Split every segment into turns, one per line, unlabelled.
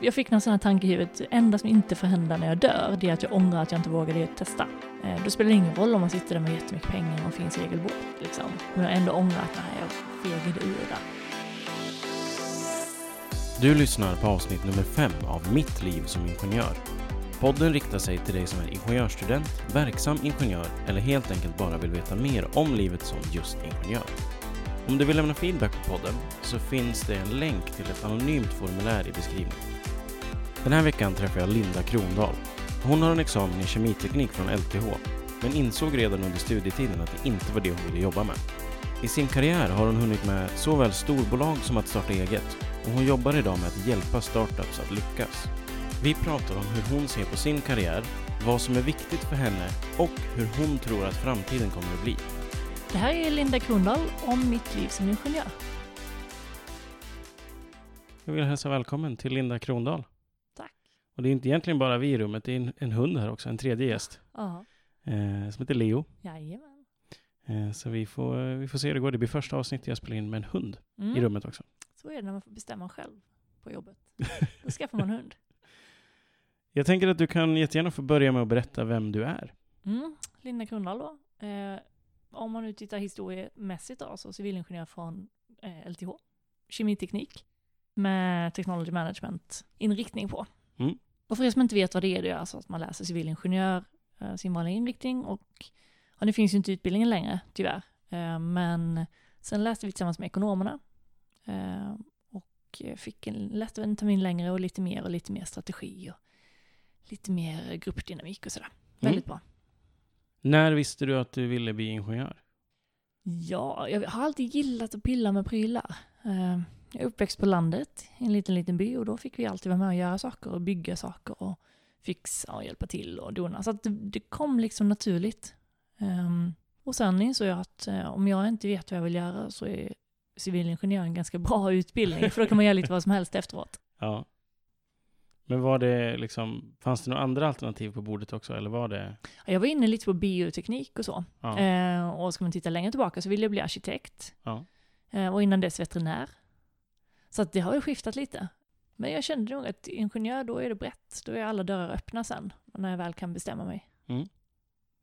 jag fick någon sån här tanke i huvudet, det enda som inte får hända när jag dör, det är att jag ångrar att jag inte vågade testa. Eh, då spelar det ingen roll om man sitter där med jättemycket pengar och finns regelbok, liksom. Men jag ändå ångrar att nej, jag fegade ur där.
Du lyssnar på avsnitt nummer fem av Mitt liv som ingenjör. Podden riktar sig till dig som är ingenjörsstudent, verksam ingenjör eller helt enkelt bara vill veta mer om livet som just ingenjör. Om du vill lämna feedback på podden så finns det en länk till ett anonymt formulär i beskrivningen. Den här veckan träffar jag Linda Krondahl. Hon har en examen i kemiteknik från LTH, men insåg redan under studietiden att det inte var det hon ville jobba med. I sin karriär har hon hunnit med såväl storbolag som att starta eget och hon jobbar idag med att hjälpa startups att lyckas. Vi pratar om hur hon ser på sin karriär, vad som är viktigt för henne och hur hon tror att framtiden kommer att bli.
Det här är Linda Krondahl om mitt liv som ingenjör.
Jag vill hälsa välkommen till Linda Krondahl. Och det är inte egentligen bara vi i rummet, det är en, en hund här också, en tredje gäst,
Ja,
eh, som heter Leo.
jajamän.
Eh, så vi får, vi får se hur det går. Det blir första avsnittet jag spelar in med en hund i
Mm.
rummet också.
Så är det när man får bestämma själv på jobbet. Då skaffar man hund.
Jag tänker att du kan jättegärna få börja med att berätta vem du är.
Mm. Linda Krondahl då. Eh, om man nu tittar historiemässigt då, så civilingenjör från eh, LTH. Kemiteknik. Med technology management inriktning på.
Mm.
Och för er som inte vet vad det är, det är alltså att man läser civilingenjör, eh, sin vanliga inriktning och ja, det finns ju inte utbildningen längre tyvärr. Eh, men sen läste vi tillsammans med ekonomerna. Eh, och fick en, läste en termin längre och lite mer och lite mer strategi och lite mer gruppdynamik och sådär. Väldigt bra.
När visste du att du ville bli ingenjör?
Ja, jag har alltid gillat att pilla med prylar. Jag är uppväxt på landet i en liten, liten by och då fick vi alltid vara med och göra saker och bygga saker och fixa och hjälpa till och dona. Så att det, det kom liksom naturligt. Ehm, Och sen insåg jag att eh, om jag inte vet vad jag vill göra så är civilingenjör en ganska bra utbildning, för då kan man göra lite vad som helst efteråt.
Ja. Men var det liksom, fanns det några andra alternativ på bordet också, eller var det?
Jag var inne lite på bioteknik och så.
Ja.
Eh, och ska man titta längre tillbaka så ville jag bli arkitekt.
Ja.
Eh, och innan dess veterinär. Så det har ju skiftat lite. Men jag kände nog att ingenjör, då är det brett. Då är alla dörrar öppna sen, när jag väl kan bestämma mig.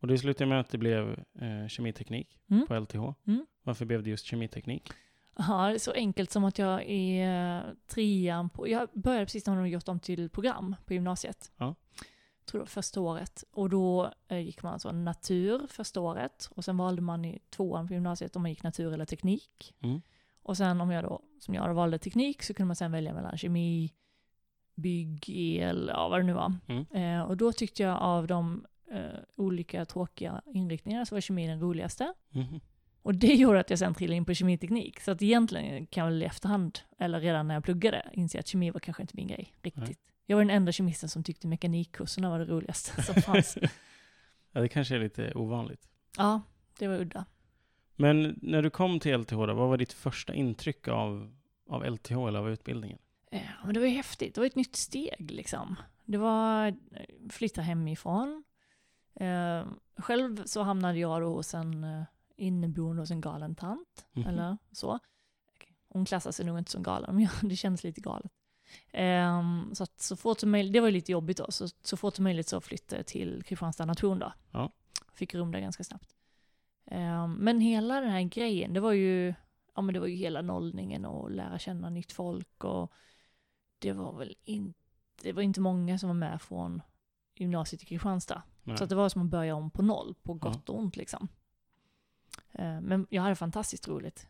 Och det slutade med att det blev eh, kemiteknik
Mm.
på LTH.
Mm.
Varför blev det just kemiteknik?
Ja, det är så enkelt som att jag i eh, trean på, jag började precis när de gjort om till program på gymnasiet.
Ja.
Tror det var första året. Och då eh, gick man alltså natur första året. Och sen valde man i tvåan på gymnasiet om man gick natur eller teknik.
Mm.
Och sen om jag då, som jag valde teknik, så kunde man sen välja mellan kemi, bygg, el, ja vad det nu var.
Mm.
Eh, och då tyckte jag av de eh, olika tråkiga inriktningarna så var kemi den roligaste.
Mhm.
Och det gjorde att jag sen trillade in på kemiteknik. Så att egentligen kan jag väl i efterhand, eller redan när jag pluggade, inse att kemi var kanske inte min grej riktigt.
Nej.
Jag var den enda kemisten som tyckte mekanikkurserna var det roligaste som fanns.
Ja, det kanske är lite ovanligt.
ja, det var udda.
Men när du kom till LTH, då, vad var ditt första intryck av, av LTH eller av utbildningen?
Eh, men det var ju häftigt, det var ett nytt steg liksom. Det var eh, flytta hemifrån. Eh, själv så hamnade jag då hos en eh, inneboende hos en galen tant,
Mhm.
eller så. Hon klassar sig nog inte som galen, men ja, det känns lite galet. Ehm, så att så fort som möjligt, det var ju lite jobbigt då, så, så fort som möjligt så flyttade jag till Kristianstad nation då.
Ja.
Fick rum där ganska snabbt. Ehm, men hela den här grejen, det var ju, ja men det var ju hela nollningen och lära känna nytt folk och det var väl inte, det var inte många som var med från gymnasiet i Kristianstad.
Nej.
Så det var som att börja om på noll, på
Ja.
gott och ont liksom. Eh, Men jag hade fantastiskt roligt.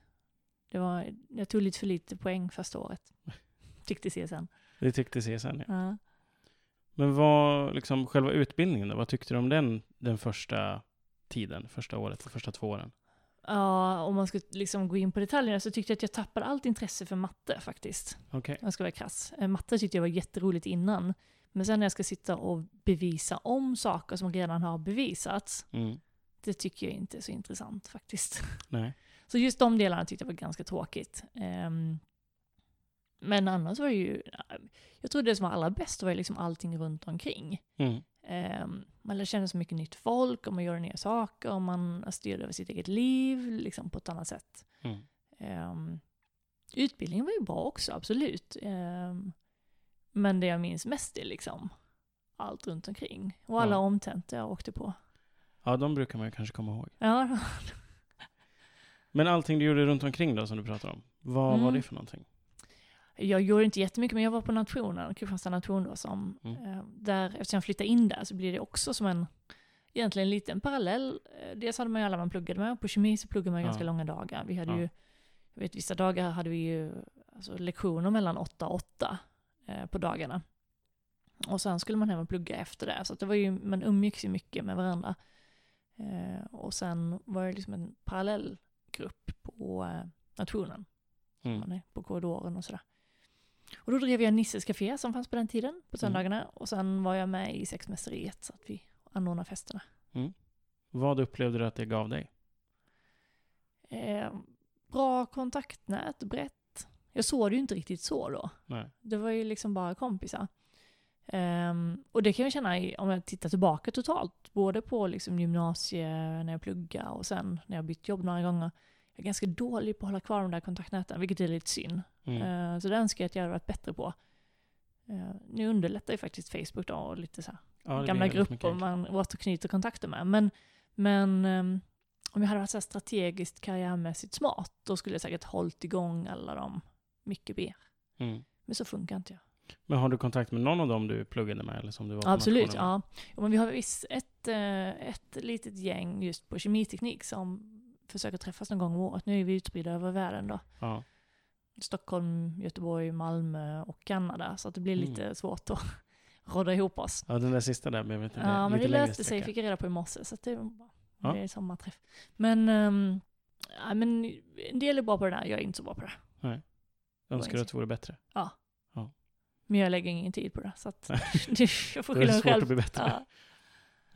Det var, jag tog lite för lite poäng första året. Tyckte CSN.
Det tyckte CSN, ja.
Ja.
Men vad, liksom själva utbildningen då? Vad tyckte du om den, den första tiden, första året, första två åren?
Ja, om man ska liksom gå in på detaljerna så tyckte jag att jag tappade allt intresse för matte faktiskt.
Okej.
Jag ska vara krass. Eh, Matte tyckte jag var jätteroligt innan. Men sen när jag ska sitta och bevisa om saker som redan har bevisats,
Mm.
det tycker jag inte är så intressant faktiskt.
Nej.
Så just de delarna tyckte jag var ganska tråkigt. Ehm, men annars var det ju, jag tror det som var allra bäst var ju liksom allting runt omkring.
Mm.
Um, man lär känna så mycket nytt folk och man gör nya saker och man styr över sitt eget liv liksom på ett annat sätt.
Mm.
Ehm, utbildningen var ju bra också, absolut. Ehm, Men det jag minns mest är liksom allt runt omkring. Och alla
Ja.
omtentor jag åkte på.
Ja, de brukar man ju kanske komma ihåg.
Ja,
Men allting du gjorde runt omkring då som du pratar om, vad var
Mm.
det för någonting?
Jag gjorde inte jättemycket, men jag var på nationen, Kristianstad nation då, som,
Mm.
eh, där, eftersom jag flyttade in där så blir det också som en, egentligen en liten parallell. Eh, Dels hade man ju alla man pluggade med, på kemi så pluggade man
Ja.
ganska långa dagar. Vi hade
Ja.
ju, jag vet vissa dagar hade vi ju alltså, lektioner mellan åtta och åtta eh, på dagarna. Och sen skulle man hem och plugga efter det, så det var ju, man umgicks ju mycket med varandra. Eh, och sen var det liksom en parallellgrupp på eh, nationen
Mm.
man är på korridoren och sådär. Och då drev jag Nisses Café som fanns på den tiden, på söndagarna. Och sen var jag med i Sexmästeriet, så att vi anordnade festerna.
Vad upplevde du att det gav dig?
Eh, bra kontaktnät, brett. Jag såg det ju inte riktigt så då.
Nej.
Det var ju liksom bara kompisar. Ehm, och det kan jag känna om jag tittar tillbaka totalt, både på liksom gymnasiet när jag pluggade och sen när jag bytt jobb några gånger. Jag är ganska dålig på att hålla kvar de där kontaktnäten, vilket är lite synd.
Mm.
Eh, Så det önskar jag att jag hade varit bättre på. Eh, Nu underlättar ju faktiskt Facebook då och lite så här
Ja,
gamla grupper man återknyter kontakter med. Men, men ehm, om jag hade varit så här strategiskt karriärmässigt smart, då skulle jag säkert hållit igång alla dem mycket mer.
Mm.
Men så funkar inte jag.
Men har du kontakt med någon av dem du pluggade med eller som du var
Absolut, ja. ja. Men vi har visst ett, eh, ett litet gäng just på kemiteknik som försöker träffas någon gång om året. Nu är vi utspridda över världen då.
Ja.
Stockholm, Göteborg, Malmö och Kanada. Så att det blir
Mm.
lite svårt att råda ihop oss.
ja, den där sista där blev lite,
Ja, men det löste sig fick jag reda på i morse. Så det var bra.
Ja.
Det är sommarträff. Men, um, ja, men en del är bra på det där, jag är inte så bra på det.
Önskar du att det vore bättre?
Men jag lägger ingen tid på det. Så att
Nej.
jag får
Då är det
skylla mig
svårt
själv.
att bli bättre.
Ja.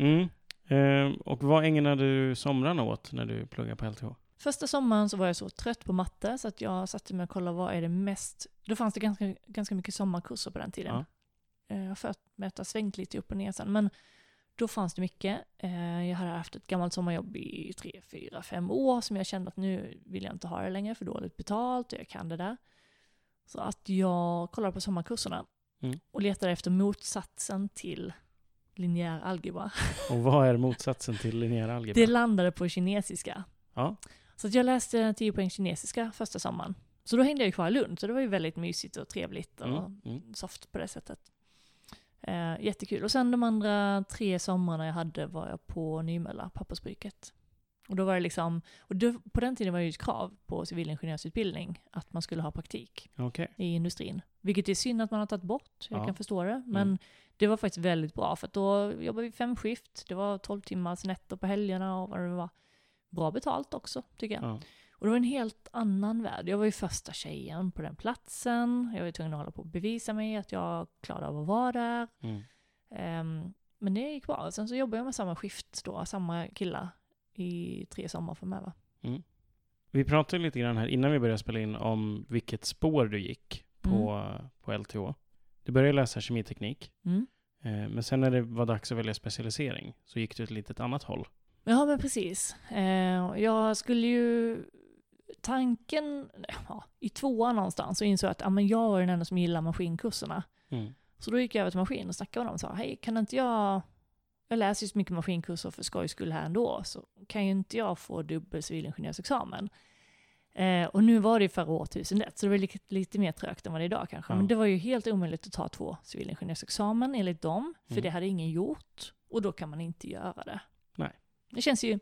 Mm. Ehm, och vad ägnade du somrarna åt när du pluggade på LTH?
Första sommaren så var jag så trött på matte så att jag satte mig och kollade vad är det mest... Då fanns det ganska, ganska mycket sommarkurser på den tiden.
Ja.
Eh, Jag för mig att det har svängt lite upp och ner sen. Men då fanns det mycket. Eh, Jag hade haft ett gammalt sommarjobb i tre, fyra, fem år som jag kände att nu vill jag inte ha det längre för dåligt betalt och jag kan det där. Så att jag kollade på sommarkurserna
Mm.
och letade efter motsatsen till linjär algebra.
Och vad är motsatsen till linjär algebra?
Det landade på kinesiska.
Ja.
Så jag läste 10 poäng kinesiska första sommaren. Så då hängde jag kvar i Lund, så det var ju väldigt mysigt och trevligt och
Mm. Mm.
soft på det sättet. Eh, jättekul. Och sen de andra tre somrarna jag hade var jag på Nymölla, pappersbruket. Och då var det liksom, och då, på den tiden var det ju ett krav på civilingenjörsutbildning att man skulle ha praktik
Okej.
i industrin. Vilket är synd att man har tagit bort, jag
Ja.
kan förstå det. Men det var faktiskt väldigt bra för att då jobbade vi fem skift, det var 12 timmars netto på helgerna och vad det var. Bra betalt också tycker jag.
Ja.
Och det var en helt annan värld. Jag var ju första tjejen på den platsen. Jag var tvungen att hålla på och bevisa mig att jag klarade av att vara där.
Mm.
Ehm, men det gick bra. Sen så jobbade jag med samma skift då, samma killar i tre sommar för mig va.
Vi pratade lite grann här innan vi började spela in om vilket spår du gick på,
Mm.
på LTH. Du började läsa kemiteknik,
Mm.
eh, men sen när det var dags att välja specialisering så gick du ett litet annat håll.
Ja men precis. Eh, jag skulle ju, tanken, ja, i tvåan någonstans så insåg jag att ja, men jag var den enda som gillar maskinkurserna.
Mm.
Så då gick jag över till maskin och snackade med dem och sa, hej kan inte jag, jag läser ju så mycket maskinkurser för skojs skull här ändå, så kan ju inte jag få dubbel civilingenjörsexamen? Eh, och nu var det ju förra årtusendet, så det var lite, lite mer trögt än vad det är idag kanske.
Ja.
Men det var ju helt omöjligt att ta två civilingenjörsexamen enligt dem, för
Mm.
det hade ingen gjort. Och då kan man inte göra det.
Nej.
Det känns ju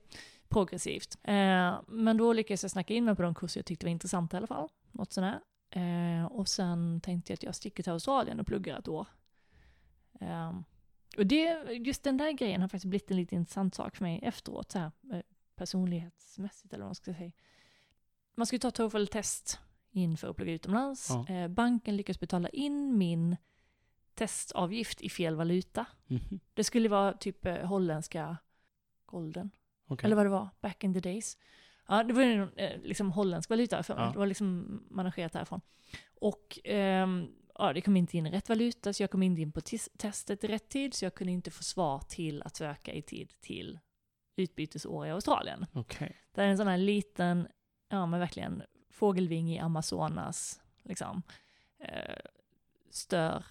progressivt. Eh, men då lyckades jag snacka in mig på de kurser jag tyckte var intressanta i alla fall. Något sådär. Eh, och sen tänkte jag att jag sticker till Australien och pluggar ett år. Eh, och det, just den där grejen har faktiskt blivit en lite intressant sak för mig efteråt, så här, eh, personlighetsmässigt eller vad man ska säga. Man ju ta TOEFL-test inför att plugga utomlands.
Ja.
Eh, banken lyckas betala in min testavgift i fel valuta.
Mhm.
Det skulle vara typ eh, holländska golden.
Okej.
Eller vad det var, back in the days. Ja, det var ju eh, liksom holländsk valuta för mig.
Ja.
Det var liksom managerat härifrån. Och ehm, ja, det kom inte in rätt valuta, så jag kom inte in på testet i rätt tid, så jag kunde inte få svar till att söka i tid till utbytesår i Australien.
Okej.
Det är en sån här liten, ja men verkligen, fågelving i Amazonas, liksom, eh, stör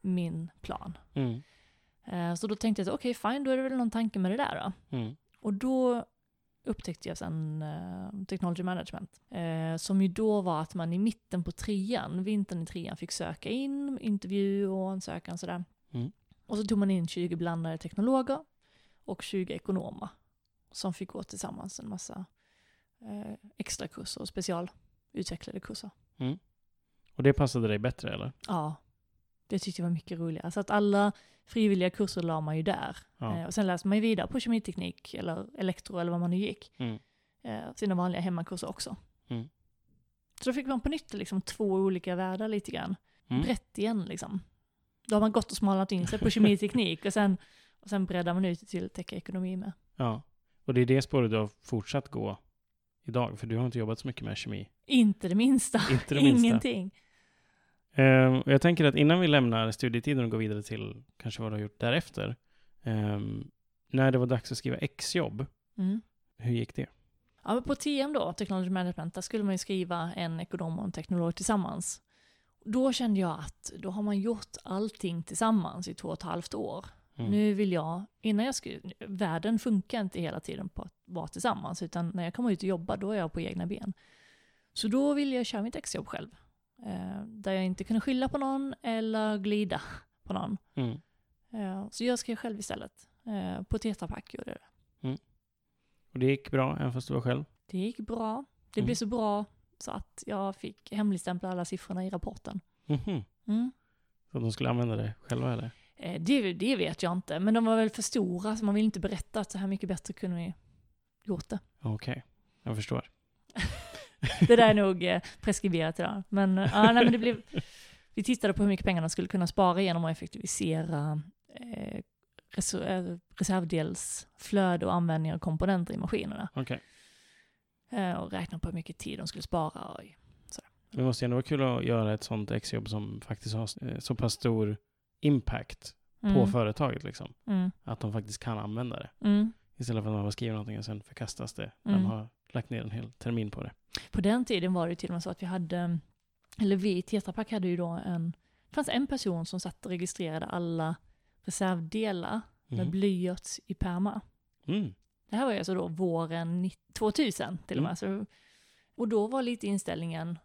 min plan.
Mm.
Eh, så då tänkte jag så, okej fine, då är det väl någon tanke med det där då.
Mm.
Och då upptäckte jag sen eh, Technology Management. Eh, som ju då var att man i mitten på trean, vintern i trean, fick söka in, intervju och ansökan sådär.
Mm.
Och så tog man in 20 blandade teknologer och 20 ekonomer som fick gå tillsammans en massa eh, extra kurser och specialutvecklade kurser.
Och det passade dig bättre eller?
Ja, det tyckte jag var mycket roligare. Så att alla frivilliga kurser la man ju där.
Ja.
Eh, och sen läste man ju vidare på kemiteknik eller elektro eller vad man nu gick.
Mm.
Eh, sina vanliga hemmakurser också.
Mm.
Så då fick man på nytt liksom två olika världar lite grann.
Mm.
Brett igen liksom. Då har man gått och smalnat in sig på kemiteknik och sen, och sen breddar man ut till tech-ekonomi med.
Ja. Och det är det spåret du har fortsatt gå idag, för du har inte jobbat så mycket med kemi.
Inte det minsta.
Inte det minsta.
Ingenting.
Ehm, jag tänker att innan vi lämnar studietiden och går vidare till kanske vad du har gjort därefter. ehm, när det var dags att skriva exjobb,
Mm.
hur gick det?
Ja, på TM då, Technology Management, där skulle man ju skriva en ekonom och en teknolog tillsammans. Då kände jag att då har man gjort allting tillsammans i två och ett halvt år.
Mm.
Nu vill jag, innan jag skulle, världen funkar inte hela tiden på att vara tillsammans, utan när jag kommer ut och jobbar då är jag på egna ben. Så då vill jag köra mitt exjobb själv. Eh, där jag inte kunde skylla på någon eller glida på någon.
Mm.
Eh, så jag skrev själv istället. Eh, på Tetra Pak gjorde jag det.
Och det gick bra, även fast du var själv?
Det gick bra. Det
Mm.
blev så bra så att jag fick hemligstämpla alla siffrorna i rapporten.
Mhm.
Mm.
Så de skulle använda det själva eller?
Eh, Det, det vet jag inte, men de var väl för stora så man vill inte berätta att så här mycket bättre kunde vi gjort det.
Okej, jag förstår.
Det där är nog eh, preskriberat idag. Men, ja, nej, men det blev, vi tittade på hur mycket pengar de skulle kunna spara genom att effektivisera eh, reser- reservdelsflöde och användning av komponenter i maskinerna. Eh, och räkna på hur mycket tid de skulle spara. Och,
Det måste ändå vara kul att göra ett sånt exjobb som faktiskt har så pass stor impact på
Mm,
företaget liksom.
mm,
Att de faktiskt kan använda det.
mm.
Istället för att man bara skriver någonting och sen förkastas det. När
Mm.
de har lagt ner en hel termin på det.
På den tiden var det till och med så att vi hade, eller vi i Tetra Pak hade ju då en, det fanns en person som satt och registrerade alla reservdelar med
Mhm.
blyerts i pärmar.
Mm.
Det här var ju alltså då våren 90 2000 till och med. Så, och då var lite inställningen,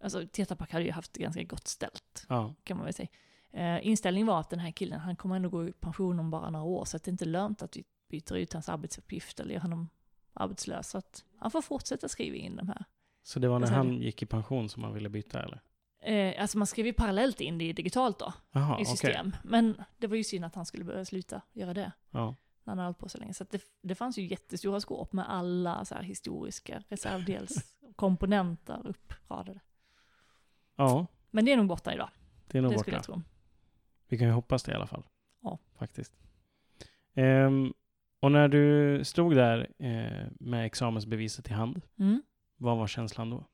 alltså Tetra Pak hade ju haft ganska gott ställt,
Ja.
kan man väl säga. Eh, inställningen var att den här killen, han kommer ändå gå i pension om bara några år, så att det är inte lönt att vi byter ut hans arbetsuppgift eller gör honom arbetslös. Så att han får fortsätta skriva in de här.
Så det var när
sa
han gick i pension som man ville byta eller?
Eh, alltså man skrev ju parallellt in det digitalt då,
Jaha,
i system. Men det var ju synd att han skulle börja sluta göra det.
Ja.
när han hade hållit på så länge. Så det, det fanns ju jättestora skåp med alla så här historiska reservdelskomponenter uppradade.
ja,
Men det är nog borta idag,
det är nog
det skulle
borta.
jag tro.
Vi kan ju hoppas det i alla fall.
Ja.
Faktiskt. Ehm, och när du stod där eh, med examensbeviset i hand,
Mm.
vad var känslan då?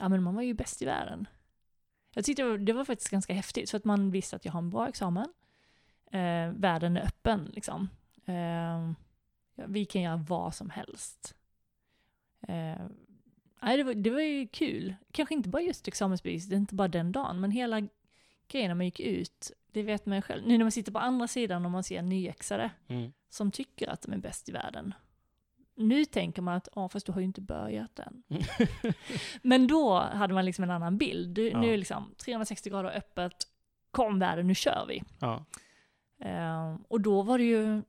Ja men man var ju bäst i världen. Jag tyckte det var, det var faktiskt ganska häftigt, för att man visste att jag har en bra examen. Eh, världen är öppen liksom. Eh, vi kan göra vad som helst. Eh, nej, det, var, det var ju kul. Kanske inte bara just examensbeviset, inte bara den dagen, men hela grejen när man gick ut, det vet man ju själv. Nu när man sitter på andra sidan och man ser nyexade
Mm.
som tycker att de är bäst i världen. Nu tänker man att, ja fast du har ju inte börjat än. Men då hade man liksom en annan bild. Du,
Ja.
Nu är liksom 360 grader öppet, kom världen, nu kör vi.
ja.
Eh, och då var det ju,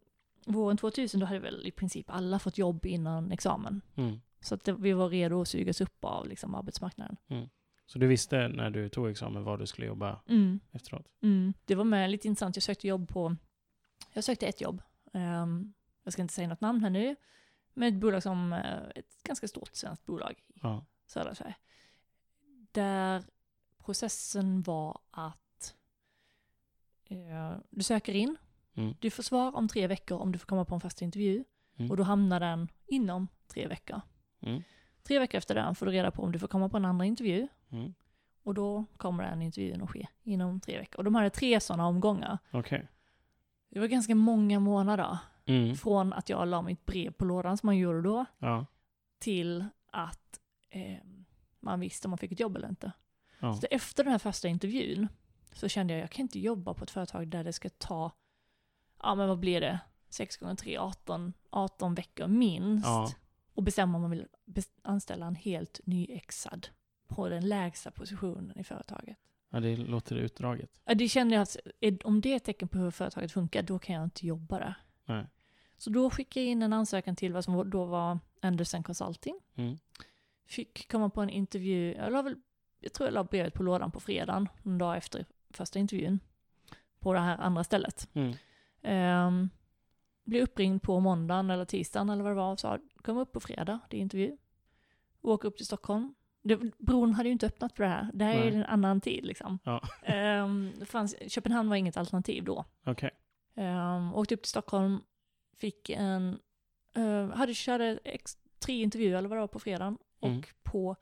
våren 2000, då hade väl i princip alla fått jobb innan examen.
Mm.
Så att det, vi var redo att sugas upp av liksom, arbetsmarknaden.
Så du visste när du tog examen var du skulle jobba
Mm,
efteråt?
mm. Det var med lite intressant, jag sökte jobb på, jag sökte ett jobb. Ehm, jag ska inte säga något namn här nu, men ett bolag som, eh, ett ganska stort svenskt bolag
Ja.
södra Sverige. Där processen var att eh, du söker in,
Mm.
du får svar om tre veckor om du får komma på en första intervju
Mm.
och då hamnar den inom tre veckor.
Mm.
Tre veckor efter den får du reda på om du får komma på en andra intervju
Mm.
och då kommer den intervjun att ske inom tre veckor. Och de hade tre sådana omgångar.
Okej.
Det var ganska många månader
Mm.
från att jag la mitt brev på lådan som man gjorde då
Ja.
till att eh, man visste om man fick ett jobb eller inte.
Ja.
Så efter den här första intervjun så kände jag jag kan inte jobba på ett företag där det ska ta, ja men vad blir det, 6 gånger 3, 18, 18 veckor minst.
Ja.
Och bestämma om man vill anställa en helt nyexad på den lägsta positionen i företaget.
ja, det låter utdraget.
Ja, Det kände jag att om det är ett tecken på hur företaget funkar, då kan jag inte jobba där.
Nej.
Så då skickade jag in en ansökan till vad som då var Anderson Consulting.
Mm.
Fick komma på en intervju, jag, väl, jag tror jag la brevet på lådan på fredagen, en dag efter första intervjun. På det här andra stället.
Mm.
Um, blev uppringd på måndagen eller tisdagen eller vad det var och sa kom upp på fredag, det är intervju. Åka upp till Stockholm. Det, bron hade ju inte öppnat för det här. Det här är
Nej.
en annan tid liksom.
Ja.
Ehm, det fanns, Köpenhamn var inget alternativ då.
Okej.
Um, åkte upp till Stockholm, fick en, uh, hade körde ex, tre intervjuer eller vad det var på fredagen.
Mm.
Och på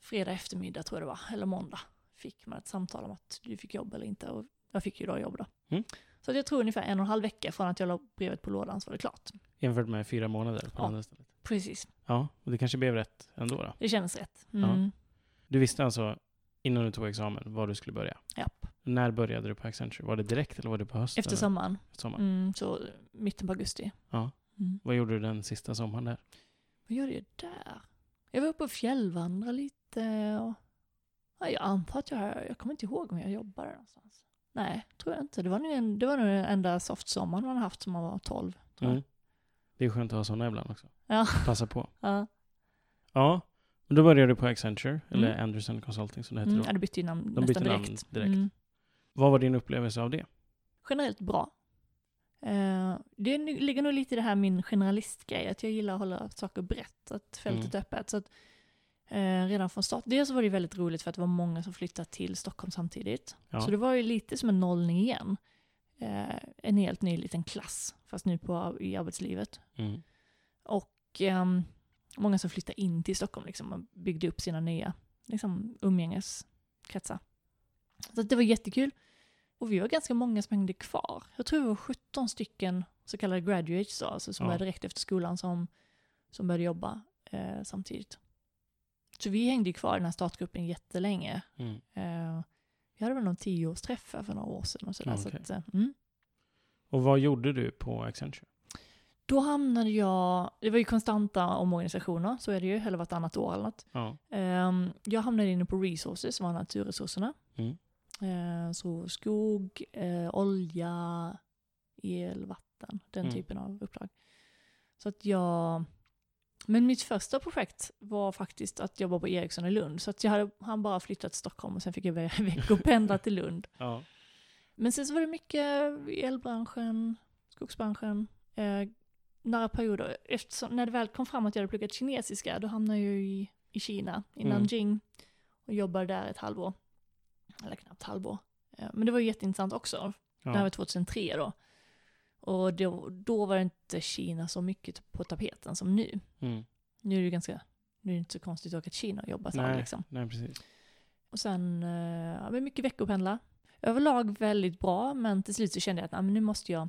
fredag eftermiddag tror jag det var, eller måndag, fick man ett samtal om att du fick jobb eller inte. Och jag fick ju då jobb då.
Mm.
Så jag tror ungefär en och en halv vecka från att jag la brevet på lådan så var det klart.
Jämfört med fyra månader på
Ja.
andra stället.
Precis,
Ja, och det kanske blev rätt ändå då.
det kändes rätt.
Ja.
Mm.
Du visste alltså innan du tog examen var du skulle börja?
Japp.
När började du på Accenture? Var det direkt eller var det på hösten?
Efter sommaren,
Efter sommaren.
mm, så mitten på augusti.
Ja.
Mm.
Vad gjorde du den sista sommaren där?
Vad gjorde jag där? Jag var uppe och fjällvandrade lite och ja, jag antar att jag, jag kommer inte ihåg om jag jobbade någonstans. Nej, tror jag inte. Det var nog, en, det var nog den enda softsommaren man haft som man var 12. Tror jag.
Mm. Det är skönt att ha sådana ibland också.
Ja.
Passa på.
Ja.
Ja, men då började du på Accenture, eller
Mm.
Anderson Consulting som det hette
Mm,
då.
ja, det bytte ju namn
De bytte namn
direkt.
direkt.
Mm.
Vad var din upplevelse av det?
Generellt bra. Eh, det ligger nog lite i det här min generalistgrej, att jag gillar att hålla saker brett, att fältet är öppet. Så att, eh, redan från start, dels var det väldigt roligt för att det var många som flyttade till Stockholm samtidigt.
Ja.
Så det var ju lite som en nollning igen. Eh, en helt ny liten klass, fast nu på, i arbetslivet.
Mm.
Och ehm, många som flyttade in till Stockholm liksom, och byggde upp sina nya liksom, umgängeskretsar. Så det var jättekul. Och vi var ganska många som hängde kvar. Jag tror vi var 17 stycken så kallade graduates då, alltså som
Ja.
var direkt efter skolan som, som började jobba eh, samtidigt. Så vi hängde kvar i den här startgruppen jättelänge.
Mm.
Eh, vi hade väl någon tioårsträff för några år sedan och sådär.
Ja,
Så att, eh, mm.
Och vad gjorde du på Accenture?
Då hamnade jag, det var ju konstanta omorganisationer, så är det ju, eller vartannat år eller något.
Ja.
Ehm, jag hamnade inne på resources, som var naturresurserna.
Mm.
Eh, så skog, eh, olja, el, vatten, den
Mm.
typen av uppdrag. Så att jag... Men mitt första projekt var faktiskt att jobba på Ericsson i Lund. Så att jag hade han bara flyttat till Stockholm och sen fick jag ve- veckopendla till Lund.
ja.
Men sen så var det mycket i elbranschen, skogsbranschen. Eh, några perioder, eftersom, när det väl kom fram att jag hade pluggat kinesiska, då hamnade jag ju i, i Kina, i
Mm.
Nanjing. Och jobbade där ett halvår. Eller knappt halvår. Eh, men det var ju jätteintressant också. Det här
Ja.
var 2003 då. Och då, då var inte Kina så mycket på tapeten som nu.
Mm.
Nu är det ganska, nu är det inte så konstigt att åka till Kina och jobba så liksom.
nej, precis.
Och sen, eh, ja, men mycket veckopendla. Överlag väldigt bra, men till slut så kände jag att nej, men nu måste jag,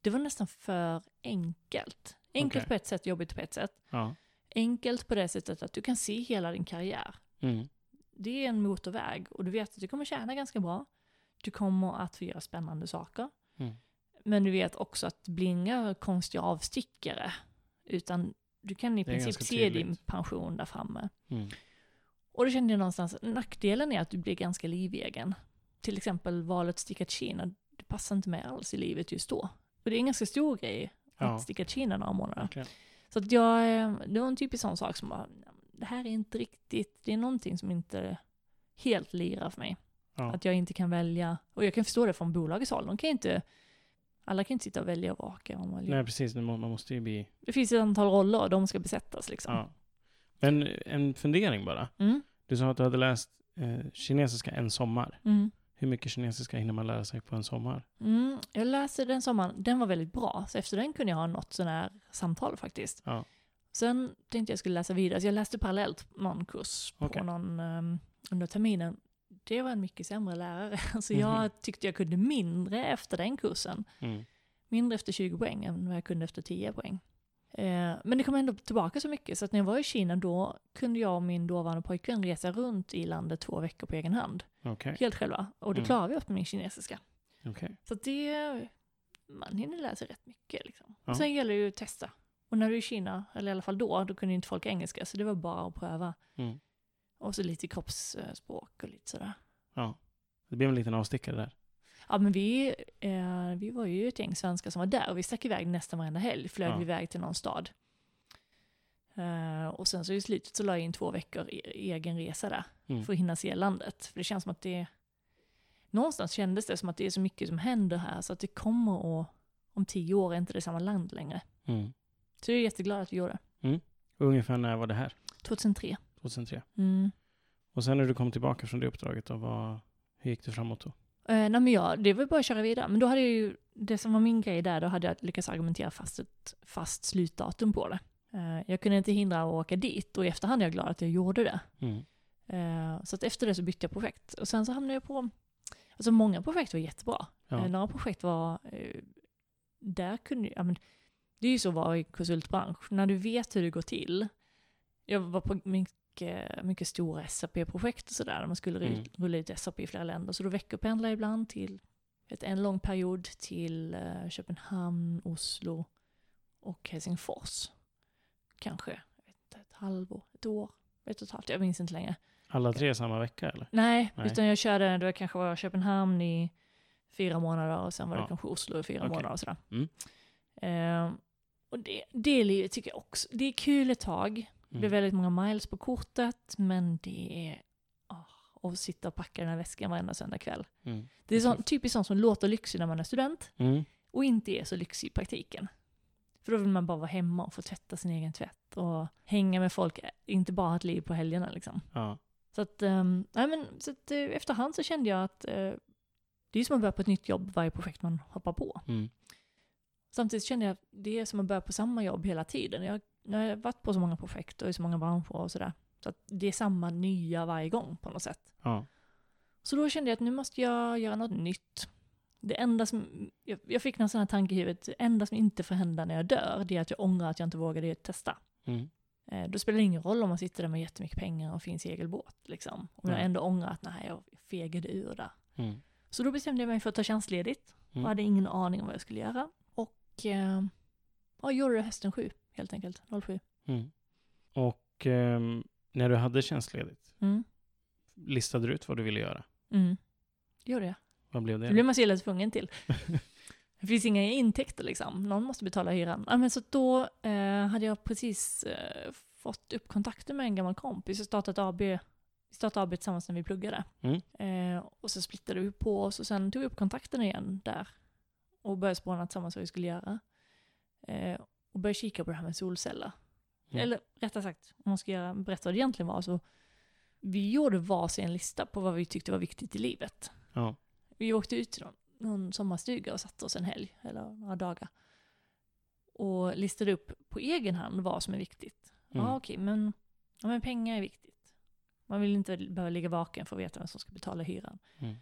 det var nästan för enkelt. Enkelt
Okej.
på ett sätt, jobbigt på ett sätt.
Ja.
Enkelt på det sättet att du kan se hela din karriär.
Mm.
Det är en motorväg och du vet att du kommer tjäna ganska bra. Du kommer att få göra spännande saker.
Mm.
Men du vet också att det blir inga konstiga avstickare. Utan du kan i princip se din
tydligt.
pension där framme.
Mm.
Och då kände jag någonstans, nackdelen är att du blir ganska livegen. Till exempel valet att sticka till Kina, det passar inte med alls i livet just då. Och det är en ganska stor grej att
Ja.
sticka till Kina några månader.
Verkligen.
Så att jag, eh, det var en typisk sån sak som bara, det här är inte riktigt, det är någonting som inte helt lirar för mig.
Ja.
Att jag inte kan välja, och jag kan förstå det från bolagets håll, de kan inte, alla kan inte sitta och välja och vaka om man vill.
Nej, precis. Man måste ju bli...
Det finns ett antal roller och de ska besättas liksom.
Ja. Men en fundering bara.
Mm,
Du sa att du hade läst eh, kinesiska en sommar.
mm.
Hur mycket kinesiska hinner man lära sig på en sommar?
Mm, jag läste den sommaren, den var väldigt bra, så efter den kunde jag ha något sån här samtal faktiskt.
Ja.
Sen tänkte jag skulle läsa vidare, så jag läste parallellt någon kurs på någon, um, under terminen. Det var en mycket sämre lärare, så
Mhm.
jag tyckte jag kunde mindre efter den kursen.
Mm.
Mindre efter 20 poäng än vad jag kunde efter 10 poäng. Eh, men det kom ändå tillbaka så mycket så att när jag var i Kina då kunde jag och min dåvarande pojkvän resa runt i landet två veckor på egen hand.
Okej.
Helt själva. Och det
Mm.
klarade vi upp med min kinesiska.
Okej.
Så det, man hinner lära sig rätt mycket liksom.
Ja.
Sen gäller det ju att testa. Och när du är i Kina, eller i alla fall då, då kunde inte folk engelska så det var bara att pröva.
Mm.
Och så lite kroppsspråk och lite sådär.
Ja. Det blev en liten avstickare där.
Ja men vi, eh, vi var ju ett gäng svenskar som var där och vi stack iväg nästan varenda helg. Flög
Ja.
vi iväg till någon stad. Eh, och sen så i slutet så la jag in två veckor i, i egen resa där.
Mm.
För att hinna se landet. För det känns som att det... Någonstans kändes det som att det är så mycket som händer här så att det kommer att... Om tio år är inte det samma land längre.
Mm.
Så jag är jätteglad att vi gjorde det.
Och ungefär när var det här?
2003.
2003.
Mm.
Och sen när du kom tillbaka från det uppdraget, då, vad, hur gick det framåt då?
Eh, nej men jag, det var bara att köra vidare. Men då hade jag ju, det som var min grej där, då hade jag lyckats argumentera fast ett fast slutdatum på det. Eh, jag kunde inte hindra att åka dit och i efterhand är jag glad att jag gjorde det.
Mm.
Eh, så att efter det så bytte jag projekt. Och sen så hamnade jag på, alltså många projekt var jättebra.
Ja.
Eh, några projekt var, eh, där kunde ja, men det är ju så att vara i konsultbransch, när du vet hur det går till. Jag var på mycket, mycket stora SAP-projekt och sådär, där man skulle
Mm.
rulla ut SAP i flera länder. Så då veckopendlade jag ibland till ett, en lång period till eh, Köpenhamn, Oslo och Helsingfors. Kanske jag vet ett halvår, ett år, ett och ett halvt, jag minns inte längre.
Alla tre samma vecka eller?
Nej,
Nej.
utan jag körde, det kanske var Köpenhamn i fyra månader och sen var det
Ja.
kanske Oslo i fyra
Okej.
månader och sådär.
Mm.
Ehm, och det, det tycker jag också, det är kul ett tag. Det blir
Mm.
väldigt många miles på kortet, men det är åh, att sitta och packa den här väskan varenda söndag kväll.
Mm.
Det är sån, typiskt sånt som låter lyxigt när man är student
Mm.
och inte är så lyxig i praktiken. För då vill man bara vara hemma och få tvätta sin egen tvätt och hänga med folk, inte bara ha ett liv på helgerna liksom.
Ja.
Så att, um, nej men, så att uh, efterhand så kände jag att uh, det är som att börja på ett nytt jobb varje projekt man hoppar på.
Mm.
Samtidigt kände jag att det är som att börja på samma jobb hela tiden. Jag, jag har varit på så många projekt och i så många branscher och sådär. Så att det är samma nya varje gång på något sätt.
Ja.
Så då kände jag att nu måste jag göra något nytt. Det enda som, jag, jag fick någon sån här tanke i huvudet, det enda som inte får hända när jag dör, det är att jag ångrar att jag inte vågade testa.
Mm.
Eh, då spelar det ingen roll om man sitter där med jättemycket pengar och finns segelbåt. Liksom. Om jag ändå ångrar att nej, jag fegade ur där.
Mm.
Så då bestämde jag mig för att ta tjänstledigt.
Mm.
Och hade ingen aning om vad jag skulle göra. Och eh, ja, gjorde det hösten 7, helt enkelt. 07.
Mm. Och ehm, när du hade tjänstledigt,
Mm.
listade du ut vad du ville göra?
Mm. Det gjorde jag.
Vad blev det?
Det blev man så illa tvungen till. Det finns inga intäkter liksom. Någon måste betala hyran. Ja, men så då eh, hade jag precis eh, fått upp kontakten med en gammal kompis och startat AB, vi startade AB tillsammans när vi pluggade.
Mm.
Eh, och så splittade vi på oss och sen tog vi upp kontakten igen där. Och började spåna tillsammans vad vi skulle göra. Eh, och började kika på det här med solceller.
Mm.
Eller rättare sagt, om man ska göra, berätta vad det egentligen var så vi gjorde varsin lista på vad vi tyckte var viktigt i livet.
Ja.
Vi åkte ut till någon, någon sommarstuga och satte oss en helg, eller några dagar. Och listade upp på egen hand vad som är viktigt.
Mm.
Ja okej, men, ja, men pengar är viktigt. Man vill inte behöva ligga vaken för att veta vem som ska betala hyran.
Mm.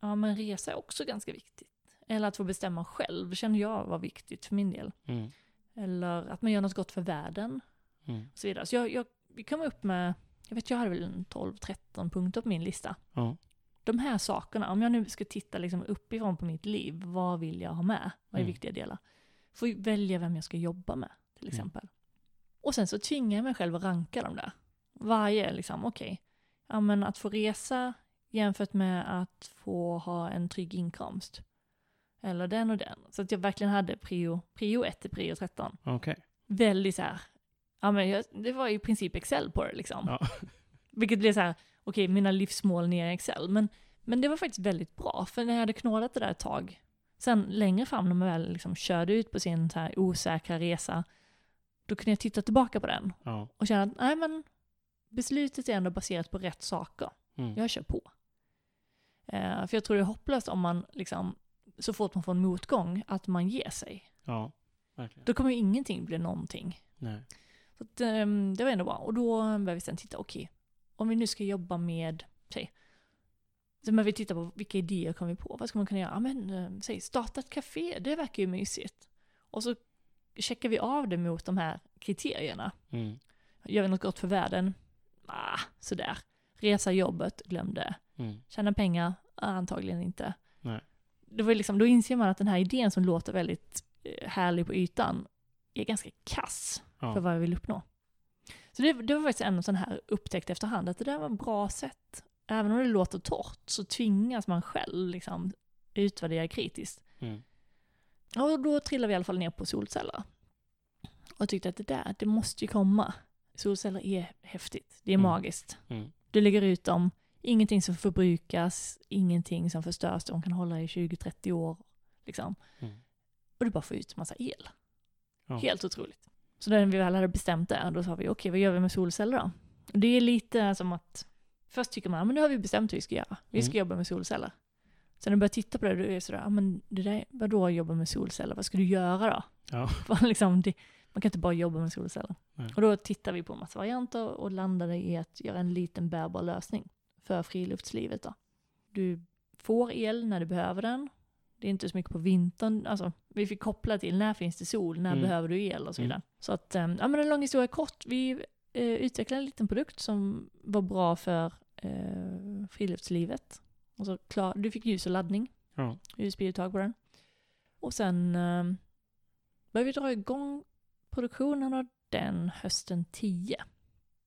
Ja men resa är också ganska viktigt. Eller att få bestämma själv känner jag var viktigt för min del.
Mm.
Eller att man gör något gott för världen
Mm.
och så vidare. Så jag, jag, kom upp med, jag vet jag hade väl en 12-13 punkter på min lista.
Ja.
De här sakerna, om jag nu ska titta liksom uppifrån på mitt liv, vad vill jag ha med? Vad är
Mm.
viktiga delar? Får välja vem jag ska jobba med, till
Mm.
exempel. Och sen så tvingar jag mig själv att ranka dem där. Varje, liksom, okej. Ja men att få resa jämfört med att få ha en trygg inkomst. Eller den och den. Så att jag verkligen hade prio, prio 1 till prio 13
Okej.
väldigt så här, ja men jag, det var i princip Excel på det liksom.
Ja.
Vilket blev så här, okej mina livsmål ner i Excel. Men, men det var faktiskt väldigt bra, för när jag hade knådat det där ett tag, sen längre fram när man väl liksom körde ut på sin så här osäkra resa, då kunde jag titta tillbaka på den
Ja.
och känna att nej men beslutet är ändå baserat på rätt saker.
Mm.
Jag kör på. Eh, för jag tror det är hopplöst om man liksom, så fort man får en motgång, att man ger sig.
Ja. Verkligen.
Då kommer ju ingenting bli någonting.
Nej.
Så att, ehm, det var ändå bra. Och då började vi sen titta, okej, om vi nu ska jobba med, säg, så började vi titta på vilka idéer kom vi på? Vad ska man kunna göra? Ja men, eh, säg, starta ett café, det verkar ju mysigt. Och så checkar vi av det mot de här kriterierna.
Mm.
Gör vi något gott för världen? Ah, sådär. Resa jobbet, glöm det.
Mm.
Tjäna pengar? Ah, antagligen inte. Det var liksom, då inser man att den här idén som låter väldigt eh, härlig på ytan är ganska kass
Ja.
för vad jag vill uppnå. Så det, det var faktiskt en sån här upptäckt efterhand, att det där var ett bra sätt. Även om det låter torrt så tvingas man själv liksom utvärdera kritiskt.
Mm.
Och då trillade vi i alla fall ner på solceller. Och tyckte att det där, det måste ju komma. Solceller är häftigt, det är
Mm.
magiskt.
Mm.
Du lägger ut dem, ingenting som förbrukas, ingenting som förstörs, de kan hålla i 20-30 år. Liksom.
Mm.
Och du bara får ut massa el.
Ja.
Helt otroligt. Så när vi väl hade bestämt det, då sa vi okej, vad gör vi med solceller då? Och det är lite som att, först tycker man, "Ja, men nu har vi bestämt hur vi ska göra. Vi ska
Mm.
jobba med solceller. Sen när du börjar titta på det, då är det sådär, "Ja, men det där, vadå jobba med solceller? Vad ska du göra då?
Ja.
För liksom, det, man kan inte bara jobba med solceller.
Nej.
Och då tittar vi på en massa varianter och landade i att göra en liten bärbar lösning för friluftslivet då. Du får el när du behöver den. Det är inte så mycket på vintern. Alltså, vi fick koppla till när finns det sol, när
Mm.
behöver du el och så
Mm.
vidare. Så att, eh, ja men en lång historia kort. Vi eh, utvecklade en liten produkt som var bra för eh, friluftslivet. Och så klar, du fick ljus och laddning.
Ja.
USB-uttag på den. Och sen eh, började vi dra igång produktionen av den hösten 10.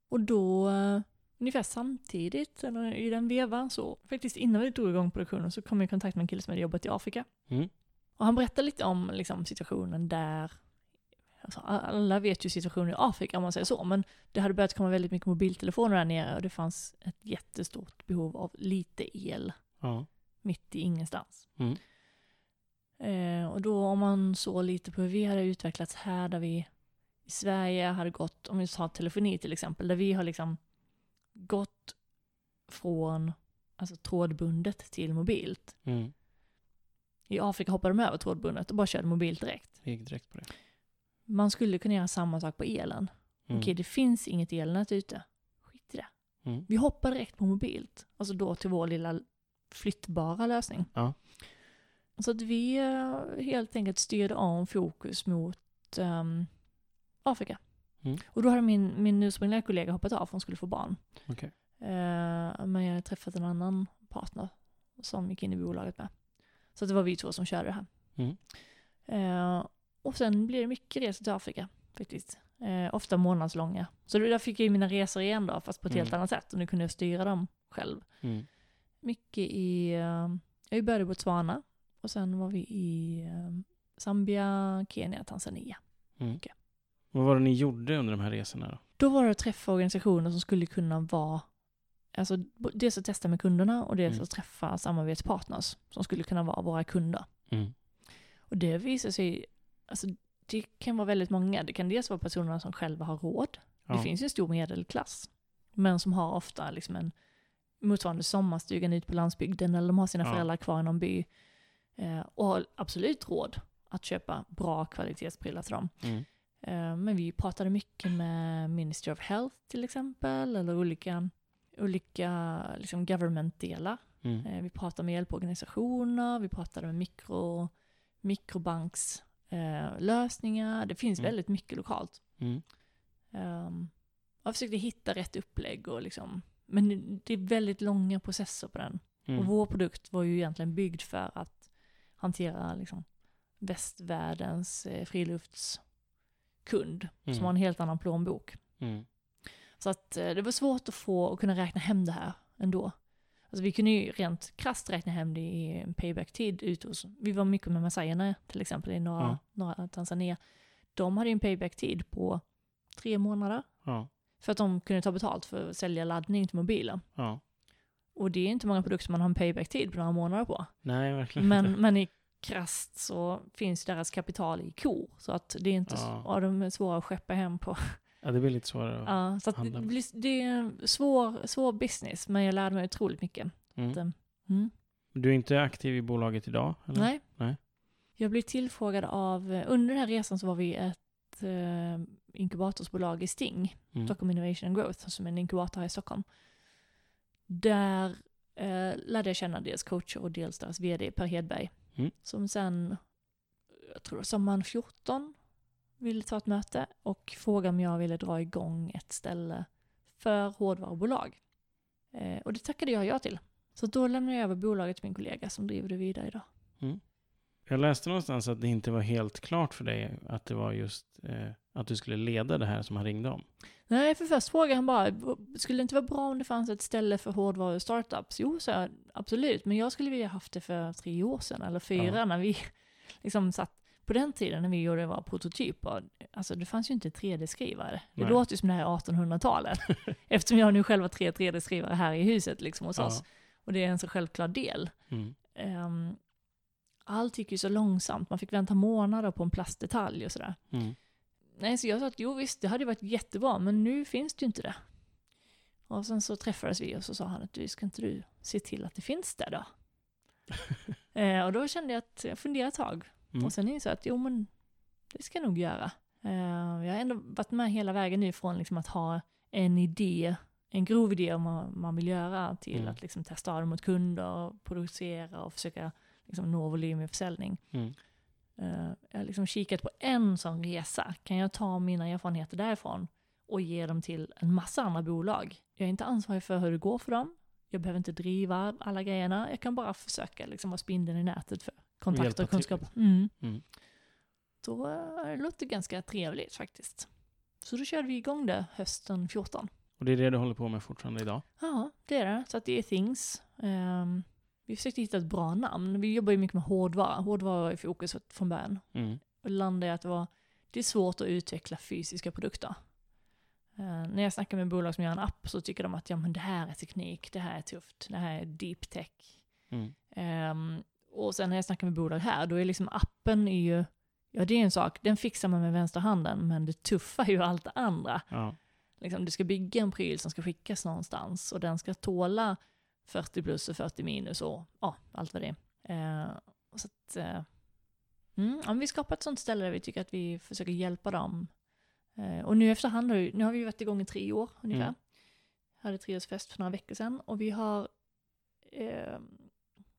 Och då, eh, ungefär samtidigt, eller i den vevan, så faktiskt innan vi drog igång produktionen så kom jag i kontakt med en kille som hade jobbat i Afrika.
Mm.
Och han berättade lite om liksom, situationen där, alltså, alla vet ju situationen i Afrika om man säger så, men det hade börjat komma väldigt mycket mobiltelefoner där nere och det fanns ett jättestort behov av lite el
Ja.
mitt i ingenstans.
Mm.
Eh, och då om man så lite på hur vi hade utvecklats här, där vi i Sverige hade gått, om vi tar telefoni till exempel, där vi har liksom gått från alltså, trådbundet till mobilt.
Mm.
I Afrika hoppade de över trådbundet och bara körde mobilt direkt.
Jag gick direkt på det.
Man skulle kunna göra samma sak på elen.
Mm.
Okej, det finns inget elnät ute. Skit i det.
Mm.
Vi hoppar direkt på mobilt. Alltså då till vår lilla flyttbara lösning.
Ja.
Så att vi eh, helt enkelt styrde om fokus mot ehm, Afrika.
Mm.
Och då hade min, min ursprungliga kollega hoppat av för hon skulle få barn.
Okej.
Eh, men jag hade träffat en annan partner som gick in i bolaget med. Så det var vi två som körde det här.
Mm.
Eh, och sen blir det mycket resor till Afrika faktiskt. Eh, ofta månadslånga. Så där fick jag ju mina resor igen då, fast på ett
Mm.
helt annat sätt. Och nu kunde jag styra dem själv.
Mm.
Mycket i, eh, jag började i Botswana. Och sen var vi i eh, Zambia, Kenya, Tanzania.
Mm.
Okej.
Vad var det ni gjorde under de här resorna då?
Då var det att träffa organisationer som skulle kunna vara, alltså dels att testa med kunderna och dels
Mm.
att träffa samarbetspartners som skulle kunna vara våra kunder.
Mm.
Och det visar sig, alltså det kan vara väldigt många. Det kan dels vara personer som själva har råd.
Ja.
Det finns ju en stor medelklass. Men som har ofta liksom en motsvarande sommarstugan ut på landsbygden eller de har sina
Ja.
föräldrar kvar i någon by. Eh, och har absolut råd att köpa bra kvalitetsprylar till dem.
Mm.
Eh, Men vi pratade mycket med Ministry of Health till exempel, eller olika, olika liksom government-delar.
Mm.
Eh, Vi pratade med hjälporganisationer, vi pratade med mikro, mikrobankslösningar. Eh, det finns
Mm.
väldigt mycket lokalt.
Mm.
Um, jag försökte hitta rätt upplägg och liksom, men det- är väldigt långa processer på den.
Mm.
Och vår produkt var ju egentligen byggd för att hantera liksom västvärldens eh, friluftskund
Mm.
som har en helt annan plånbok.
Mm.
Så att eh, det var svårt att få att kunna räkna hem det här ändå. Alltså vi kunde ju rent krasst räkna hem det i en payback-tid ute hos, vi var mycket med massajerna till exempel i norra,
Ja.
norra Tanzania. De hade ju en payback-tid på tre månader
Ja.
för att de kunde ta betalt för att sälja laddning till mobilen.
Ja.
Och det är inte många produkter man har en payback-tid på några månader på.
Nej, verkligen
Men, men i krasst så finns deras kapital i kor. Så att det är inte
Ja.
så, ja, de är svåra att skeppa hem på.
Ja, det blir lite svårare. att-
Ja, så att det,
handla med.
det är en svår, svår business, men jag lärde mig otroligt mycket.
Mm.
Att, mm.
Du är inte aktiv i bolaget idag? Eller?
Nej.
Nej.
Jag blev tillfrågad av, under den här resan så var vi ett eh, inkubatorsbolag i Sting,
Mm.
Stockholm Innovation and Growth, som är en inkubator här i Stockholm. Där eh, lärde jag känna dels coacher och dels deras vd Per Hedberg.
Mm.
Som sen, jag tror sommaren 14, ville ta ett möte och frågade om jag ville dra igång ett ställe för hårdvarubolag. Eh, och det tackade jag ja till. Så då lämnade jag över bolaget till min kollega som driver det vidare idag.
Jag läste någonstans att det inte var helt klart för dig att det var just eh, att du skulle leda det här som han ringde om.
Nej, för först frågade han bara, skulle det inte vara bra om det fanns ett ställe för hårdvaru startups? Jo, så jag, absolut, men jag skulle vilja haft det för tre år sedan, eller fyra,
Ja.
när vi liksom satt, på den tiden när vi gjorde våra prototyper, alltså det fanns ju inte 3D-skrivare. Det
Nej.
låter ju som det här är 1800-talet. Eftersom jag nu själv har tre 3D-skrivare här i huset liksom hos
Ja.
oss. Och det är en så självklar del.
Mm.
Um, allt gick ju så långsamt, man fick vänta månader på en plastdetalj och sådär.
Mm.
Nej, så jag sa att jo visst, det hade varit jättebra, men nu finns det ju inte det. Och sen så träffades vi och så sa han att du, ska inte du se till att det finns det då? eh, och då kände jag att jag funderade ett tag.
Mm.
Och sen insåg jag att jo men, det ska jag nog göra. Eh, jag har ändå varit med hela vägen nu från liksom att ha en idé, en grov idé om vad man vill göra, till
Mm.
att liksom testa det mot kunder, och producera och försöka liksom nå volym i försäljning.
Mm.
Eh, jag har liksom kikat på en sån resa. Kan jag ta mina erfarenheter därifrån och ge dem till en massa andra bolag? Jag är inte ansvarig för hur det går för dem. Jag behöver inte driva alla grejerna. Jag kan bara försöka liksom vara spindeln i nätet för kontakter och kunskap. Mm.
Mm.
Då eh, det låter ganska trevligt faktiskt. Så då körde vi igång det hösten 14.
Och det är det du håller på med fortfarande idag?
Ja, det är det. Så att det är Things. Ehm, vi försökte hitta ett bra namn. Vi jobbar ju mycket med hårdvara. Hårdvara var i fokus från början.
Mm.
och landade i att det, var, det är svårt att utveckla fysiska produkter. Eh, när jag snackar med bolag som gör en app så tycker de att ja, men det här är teknik, det här är tufft, det här är deep tech.
Mm.
Ehm, och sen när jag snackar med bolag här, då är liksom appen är ju, ja det är en sak, den fixar man med vänsterhanden, men det tuffa är ju allt det andra.
Ja.
Liksom, du ska bygga en pryl som ska skickas någonstans och den ska tåla 40 plus och 40 minus och ja, allt vad det är. Eh, så att, eh, mm, ja, vi skapar ett sånt ställe där vi tycker att vi försöker hjälpa dem. Eh, och nu efterhand, har vi- nu har vi varit igång i tre år ungefär.
Mm.
Hade treårsfest för några veckor sedan och vi har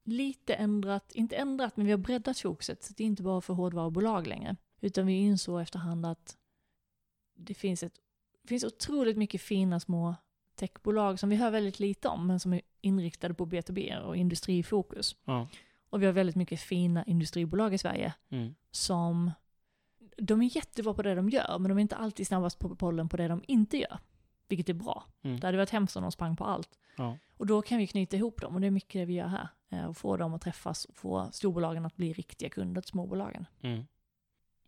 lite ändrat, inte ändrat, men vi har breddat fokuset. Så det är inte bara för hårdvarubolag längre. Utan vi insåg efterhand att det finns, ett, det finns otroligt mycket fina små techbolag som vi hör väldigt lite om, men som är inriktade på B2B och industrifokus.
Ja.
Och vi har väldigt mycket fina industribolag i Sverige
Mm.
som, de är jättebra på det de gör, men de är inte alltid snabbast på bollen på det de inte gör. Vilket är bra.
Mm.
Det hade varit hemskt om de sprang på allt.
Ja.
Och då kan vi knyta ihop dem, och det är mycket det vi gör här. Eh, Och få dem att träffas och få storbolagen att bli riktiga kunder till småbolagen.
Mm.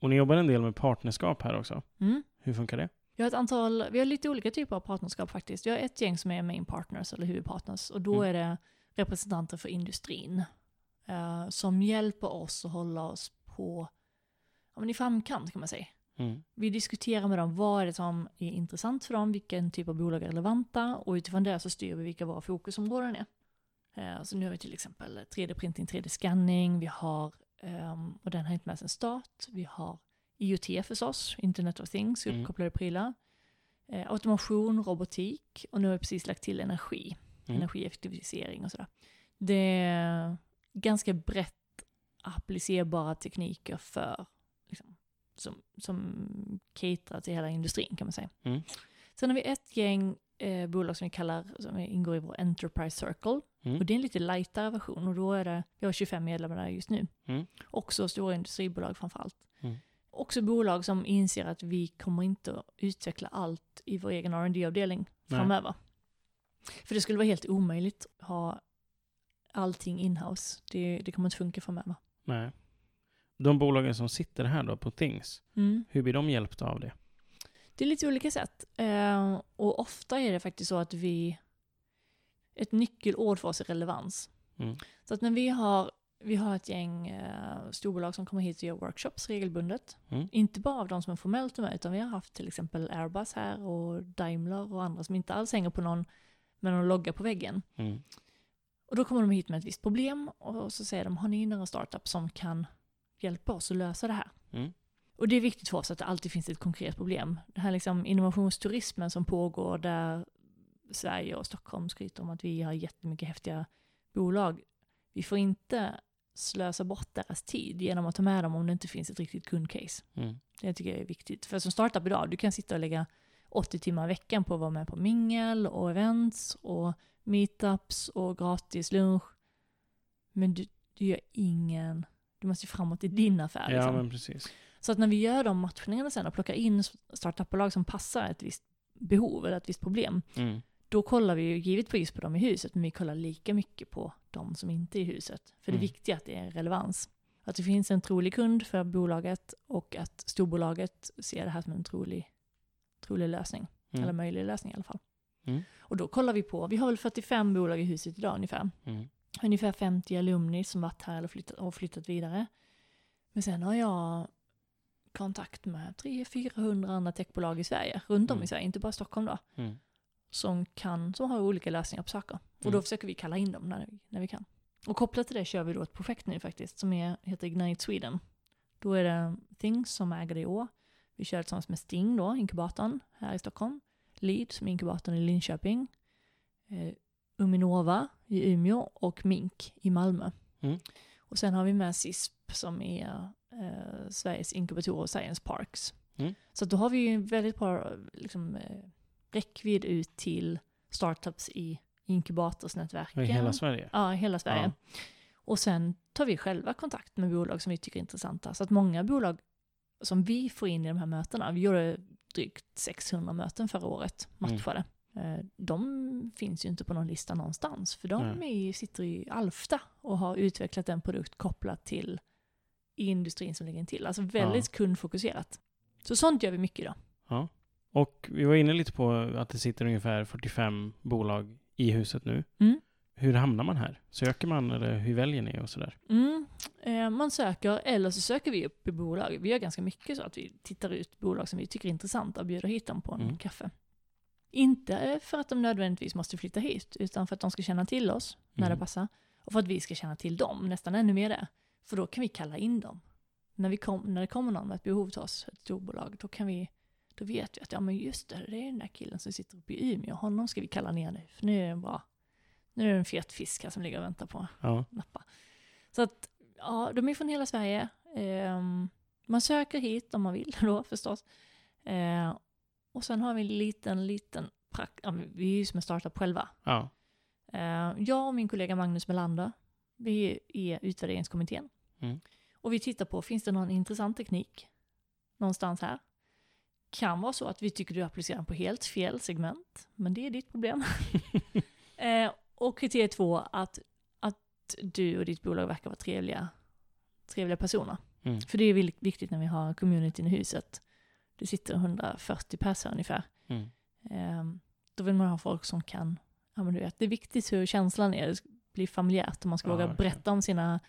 Och ni jobbar en del med partnerskap här också.
Mm.
Hur funkar det?
Vi har ett antal, vi har lite olika typer av partnerskap faktiskt. Vi har ett gäng som är main partners eller huvudpartners och då
Mm.
är det representanter för industrin eh, som hjälper oss att hålla oss på, ja, men i framkant kan man säga.
Mm.
Vi diskuterar med dem vad är det som är intressant för dem, vilken typ av bolag är relevanta och utifrån det så styr vi vilka våra fokusområden är. Eh, Så nu har vi till exempel 3D-printing, 3D-scanning, vi har, ehm, och den har inte med sedan start, vi har IoT förstås, Internet of Things,
Mm.
uppkopplade prylar, eh, automation, robotik och nu har vi precis lagt till energi,
Mm.
energieffektivisering och sådär. Det är ganska brett applicerbara tekniker för, liksom, som, som caterar till hela industrin kan man säga.
Mm.
Sen har vi ett gäng eh, bolag som vi kallar, som ingår i vår Enterprise Circle.
Mm.
Och det är en lite lightare version och då är det, vi har 25 medlemmar där just nu.
Mm.
Också stora industribolag framförallt.
Mm.
Också bolag som inser att vi kommer inte att utveckla allt i vår egen rd avdelning framöver. För det skulle vara helt omöjligt att ha allting inhouse. Det, det kommer inte funka framöver.
Nej. De bolagen som sitter här då på Things,
Mm.
hur blir de hjälpta av det?
Det är lite olika sätt. Eh, och ofta är det faktiskt så att vi... Ett nyckelord för oss är relevans.
Mm.
Så att när vi har, vi har ett gäng eh, storbolag som kommer hit och gör workshops regelbundet.
Mm.
Inte bara av de som är formellt med, utan vi har haft till exempel Airbus här och Daimler och andra som inte alls hänger på någon, med någon logga på väggen.
Mm.
Och då kommer de hit med ett visst problem och så säger de, har ni några startup som kan hjälpa oss att lösa det här?
Mm.
Och det är viktigt för oss att det alltid finns ett konkret problem. Det här liksom innovationsturismen som pågår där Sverige och Stockholm skryter om att vi har jättemycket häftiga bolag. Vi får inte slösa bort deras tid genom att ta med dem om det inte finns ett riktigt kundcase.
Mm.
Det tycker jag är viktigt. För som startup idag, du kan sitta och lägga 80 timmar i veckan på att vara med på mingel och events och meetups och gratis lunch. Men du, du gör ingen, du måste ju framåt i din affär.
Ja,
liksom.
men precis.
Så att när vi gör de matchningarna sen och plockar in startupbolag som passar ett visst behov eller ett visst problem,
Mm.
Då kollar vi ju givetvis på dem i huset, men vi kollar lika mycket på de som inte är i huset. För det
Mm.
viktiga är att det är relevans. Att det finns en trolig kund för bolaget och att storbolaget ser det här som en trolig, trolig lösning.
Mm.
Eller möjlig lösning i alla fall.
Mm.
Och då kollar vi på, vi har väl 45 bolag i huset idag ungefär.
Mm.
Ungefär 50 alumni som varit här eller flyttat, och flyttat vidare. Men sen har jag kontakt med 300-400 andra techbolag i Sverige, runt om
Mm.
i Sverige, inte bara Stockholm då
Mm.
Som, kan, som har olika lösningar på saker. Och
Mm.
då försöker vi kalla in dem när, vi- när vi kan. Och kopplat till det kör vi då ett projekt nu faktiskt som är, heter Ignite Sweden. Då är det Things som äger det i år. Vi kör tillsammans med Sting då, inkubatorn här i Stockholm. Lead som är inkubatorn i Linköping. Eh, Uminova i Umeå och Mink i Malmö.
Mm.
Och sen har vi med CISP som är eh, Sveriges inkubatorer och science parks.
Mm.
Så då har vi ju väldigt bra liksom, eh, räckvidd ut till startups i inkubatorsnätverken.
I hela Sverige?
Ja, i hela Sverige.
Ja.
Och sen tar vi själva kontakt med bolag som vi tycker är intressanta. Så att många bolag som vi får in i de här mötena, vi gjorde drygt 600 möten förra året,
Mm.
matchade. Eh, De finns ju inte på någon lista någonstans, för de är, sitter i Alfta och har utvecklat en produkt kopplat till industrin som ligger till. Alltså väldigt kundfokuserat. Så sånt gör vi mycket idag.
Ja. Och vi var inne lite på att det sitter ungefär 45 bolag i huset nu.
Mm.
Hur hamnar man här? Söker man eller hur väljer ni och sådär?
Mm. Eh, man söker, eller så söker vi upp i bolag. Vi gör ganska mycket så att vi tittar ut bolag som vi tycker är intressanta och bjuder hit dem på en
Mm.
kaffe. Inte för att de nödvändigtvis måste flytta hit, utan för att de ska känna till oss när
Mm.
det passar. Och för att vi ska känna till dem, nästan ännu mer det. För då kan vi kalla in dem. När, vi kom, när det kommer någon med ett behov till oss, ett storbolag, då kan vi då vet vi att ja men just det, det är den där killen som sitter uppe i Umeå. Honom ska vi kalla ner nu, för nu är det en bra, nu är det en fet fisk här som ligger och väntar på
Ja.
nappa. Så att, ja, de är från hela Sverige. Ehm, man söker hit om man vill då förstås. Eh, och sen har vi en liten, liten, prak- ja, vi är ju som en startup själva.
Ja.
Eh, jag och min kollega Magnus Melander, vi är utvärderingskommittén.
Mm.
Och vi tittar på, finns det någon intressant teknik någonstans här? Kan vara så att vi tycker du applicerar den på helt fel segment, men det är ditt problem. eh, och kriterie två, att, att du och ditt bolag verkar vara trevliga, trevliga personer.
Mm.
För det är viktigt när vi har communityn i huset. Det sitter 140 personer ungefär.
Mm.
Eh, då vill man ha folk som kan, ja men du vet, det är viktigt hur känslan är, det ska bli familjärt och man ska
Ja,
våga
verkligen.
berätta om sina,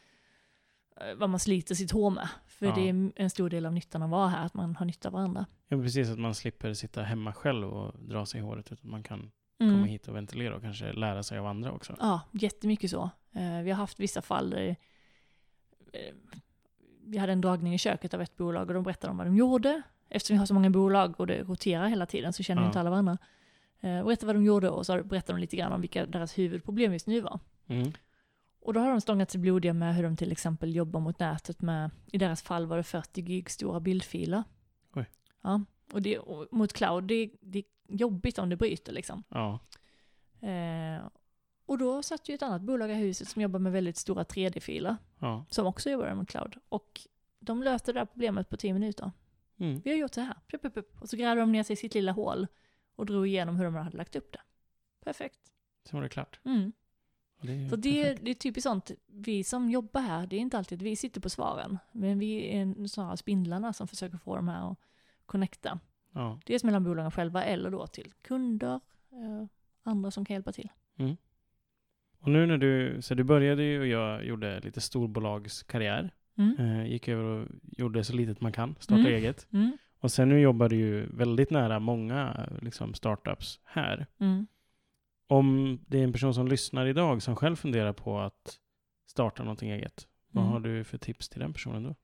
vad man sliter sitt hår med. För
Ja.
det är en stor del av nyttan att vara här, att man har nytta av varandra.
ja, precis att man slipper sitta hemma själv och dra sig i håret utan man kan
Mm.
komma hit och ventilera och kanske lära sig av andra också.
Ja, jättemycket så. Eh, vi har haft vissa fall där eh, vi hade en dragning i köket av ett bolag och de berättade om vad de gjorde. Eftersom vi har så många bolag och det roterar hela tiden så känner
Ja.
inte alla varandra. Eh, berättade vad de gjorde och så berättade de lite grann om vilka deras huvudproblem just nu var.
Mm.
Och då har de stångat sig blodiga med hur de till exempel jobbar mot nätet med, i deras fall var det 40 gig stora bildfiler.
Oj.
Ja, och, det, och mot cloud, det, det är jobbigt om det bryter liksom.
Ja.
Eh, och då satt ju ett annat bolag i huset som jobbar med väldigt stora 3D-filer,
Ja.
som också jobbar med cloud. Och de löste det där problemet på 10 minuter.
Mm.
Vi har gjort så här, plupp, plupp, plupp. och så grävde de ner sig i sitt lilla hål och drog igenom hur de hade lagt upp det. Perfekt.
Sen var det klart.
Mm.
Det
Så det, det är typiskt sånt, vi som jobbar här, det är inte alltid vi sitter på svaren, men vi är snarare spindlarna som försöker få de här att connecta.
Ja.
Dels mellan bolagen själva eller då till kunder, eh, andra som kan hjälpa till.
Och nu när du, så du började ju och jag gjorde lite storbolagskarriär.
Mm.
Eh, gick över och gjorde så litet man kan, starta
Mm.
eget.
Mm.
Och sen nu jobbar du ju väldigt nära många liksom, startups här.
Mm.
Om det är en person som lyssnar idag som själv funderar på att starta någonting eget, vad
Mm.
har du för tips till den personen då?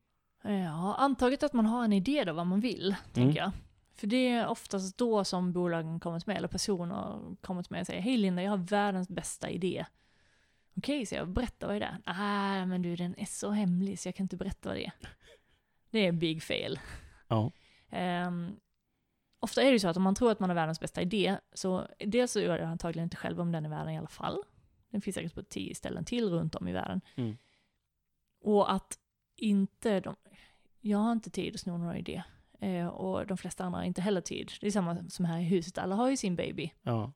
Ja, antaget att man har en idé då vad man vill, tänker jag. För det är oftast då som bolagen kommer med, eller personer kommer med och säger Hej Linda, jag har världens bästa idé. Okej, så jag berättar vad är det? Nej, men du den är så hemlig så jag kan inte berätta vad det är. Det är big fail.
Ja.
Ehm, ofta är det ju så att om man tror att man har världens bästa idé, så dels så gör jag antagligen inte själv om den i världen i alla fall. Den finns säkert på tio ställen till runt om i världen.
Mm.
Och att inte de, jag har inte tid att sno några idé. Eh, och de flesta andra har inte heller tid. Det är samma som här i huset, alla har ju sin baby.
Ja.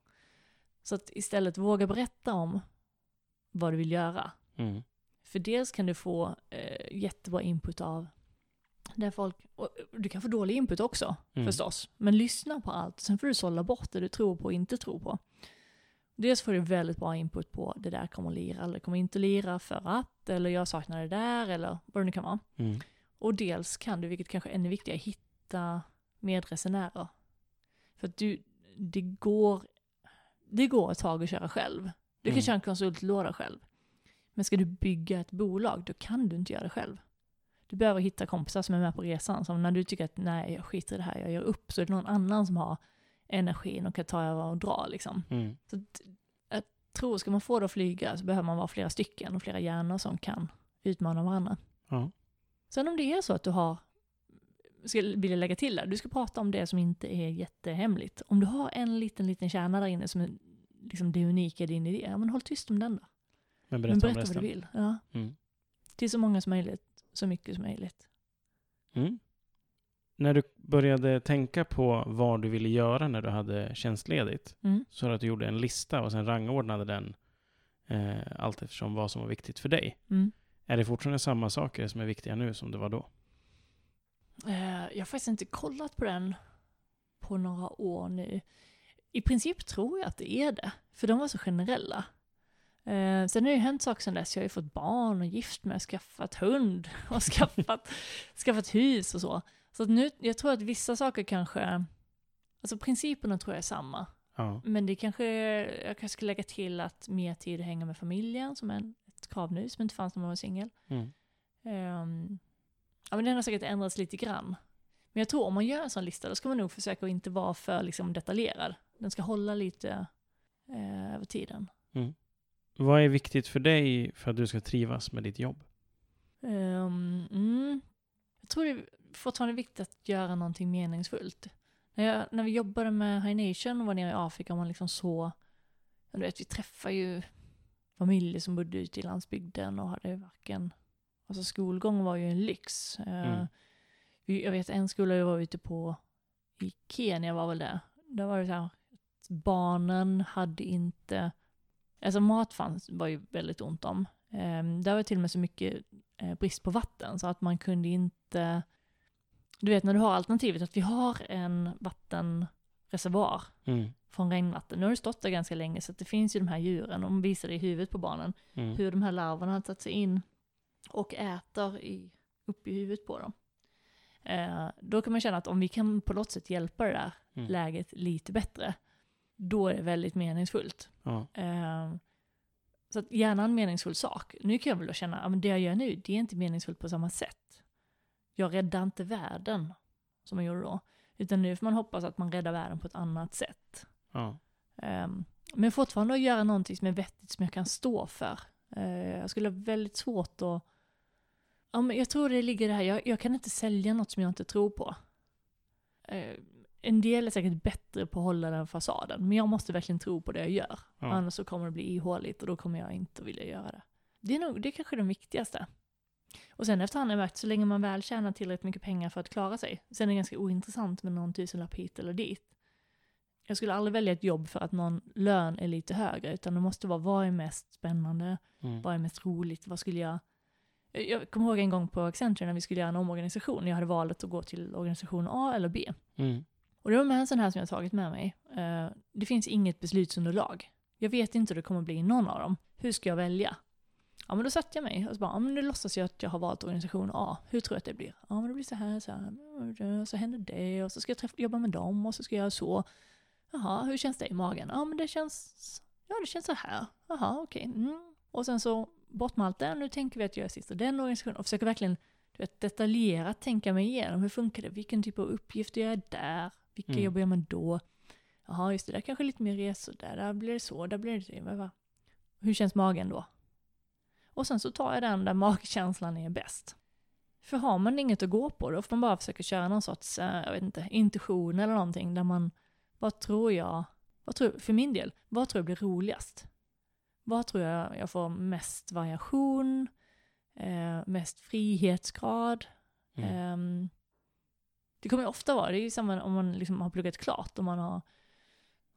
Så att istället våga berätta om vad du vill göra.
Mm.
För dels kan du få eh, jättebra input av där folk, du kan få dålig input också
Mm.
förstås. Men lyssna på allt, sen får du sålla bort det du tror på och inte tror på. Dels får du väldigt bra input på det där kommer att lira eller kommer inte lira för att, eller jag saknar det där, eller vad det nu kan vara.
Mm.
Och dels kan du, vilket kanske är ännu viktigare, hitta medresenärer. För att du, det går, det går ett tag att köra själv. Du kan
Mm.
köra en konsultlåda själv. Men ska du bygga ett bolag, då kan du inte göra det själv. Du behöver hitta kompisar som är med på resan. Som när du tycker att nej, jag skiter i det här, jag gör upp, så är det någon annan som har energin och kan ta över och dra liksom.
Mm.
Så att, jag tror, ska man få det att flyga så behöver man vara flera stycken och flera hjärnor som kan utmana varandra.
Ja.
Sen om det är så att du har, ska vilja lägga till där, du ska prata om det som inte är jättehemligt. Om du har en liten, liten kärna där inne som är liksom det unika i din idé, ja men håll tyst om den då.
Men
men
berätta om
berätta vad du vill. Ja.
Mm.
Till så många som möjligt, så mycket som möjligt.
Mm. När du började tänka på vad du ville göra när du hade tjänstledigt,
Mm.
så att du gjorde en lista och sen rangordnade den eh, allt eftersom vad som var viktigt för dig.
Mm.
Är det fortfarande samma saker som är viktiga nu som det var då?
Eh, jag har faktiskt inte kollat på den på några år nu. I princip tror jag att det är det, för de var så generella. Eh, sen har det ju hänt saker sedan dess. Jag har ju fått barn och gift mig, skaffat hund och skaffat, skaffat hus och så. Så nu, jag tror att vissa saker kanske, alltså principerna tror jag är samma.
Ja.
Men det kanske, jag kanske ska lägga till att mer tid att hänga med familjen, som är ett krav nu, som inte fanns när man var singel.
Mm.
Ehm, ja men den har säkert ändrats lite grann. Men jag tror om man gör en sån lista, då ska man nog försöka att inte vara för liksom, detaljerad. Den ska hålla lite eh, över tiden.
Vad är viktigt för dig för att du ska trivas med ditt jobb?
Ehm, mm. Jag tror det är fortfarande viktigt att göra någonting meningsfullt. När, jag, när vi jobbade med High Nation och var nere i Afrika man liksom så, du vet vi träffar ju familjer som bodde ute i landsbygden och hade varken, alltså skolgång var ju en lyx. Eh,
Mm.
vi, jag vet en skola jag var ute på i Kenya var väl det. Där var det så här, barnen hade inte, alltså mat fanns, var ju väldigt ont om. Um, där var till och med så mycket eh, brist på vatten så att man kunde inte, du vet när du har alternativet att vi har en vattenreservoar
Mm.
från regnvatten. Nu har det stått där ganska länge så att det finns ju de här djuren, de visar i huvudet på barnen
Mm.
hur de här larverna har tagit sig in och äter i, upp i huvudet på dem. Eh, då kan man känna att om vi kan på något sätt hjälpa det där
Mm.
läget lite bättre, då är det väldigt meningsfullt.
Ja.
Eh, så att gärna en meningsfull sak. Nu kan jag väl då känna att det jag gör nu, det är inte meningsfullt på samma sätt. Jag räddar inte världen som jag gjorde då. Utan nu får man hoppas att man räddar världen på ett annat sätt.
Ja.
Um, men fortfarande att göra någonting som är vettigt som jag kan stå för. Eh, jag skulle ha väldigt svårt att... Ja, men jag tror det ligger det här, jag, jag kan inte sälja något som jag inte tror på. En del är säkert bättre på att hålla den fasaden, men jag måste verkligen tro på det jag gör.
Ja.
Annars så kommer det bli ihåligt och då kommer jag inte vilja göra det. Det är, nog, det är kanske det viktigaste. Och sen efterhand har jag märkt, så länge man väl tjänar tillräckligt mycket pengar för att klara sig, sen är det ganska ointressant med någon tusenlapp hit eller dit. Jag skulle aldrig välja ett jobb för att någon lön är lite högre, utan det måste vara vad är mest spännande,
Mm.
vad är mest roligt, vad skulle jag... Jag jag kommer ihåg en gång på Accenture när vi skulle göra en omorganisation, jag hade valet att gå till organisation A eller B.
Mm.
Och det var med en sån här som jag tagit med mig. Eh, det finns inget beslutsunderlag. Jag vet inte hur det kommer bli i någon av dem. Hur ska jag välja? Ja men då satte jag mig och så bara, ja men nu låtsas jag att jag har valt organisation A. Hur tror jag att det blir? Ja men det blir så här, så här, så händer det och så ska jag träffa, jobba med dem och så ska jag göra så. Jaha, hur känns det i magen? Ja men det känns, ja det känns så här. Jaha okej. Mm. Och sen så bort med allt det, nu tänker vi att jag är sist i den organisationen och försöker verkligen du vet, detaljerat tänka mig igenom. Hur funkar det? Vilken typ av uppgifter gör jag där? Vilka
Mm.
jobbar jag med då? Jaha, just det, där kanske lite mer resor där, där blir det så, där blir det det. Va. Hur känns magen då? Och sen så tar jag den där magkänslan är bäst. För har man inget att gå på, då får man bara försöka köra någon sorts, eh, jag vet inte, intuition eller någonting där man, vad tror jag, vad tror, för min del, vad tror jag blir roligast? Vad tror jag jag får mest variation, eh, mest frihetsgrad?
Mm.
Ehm, det kommer ju ofta vara, det är ju samma om man liksom har pluggat klart, om man har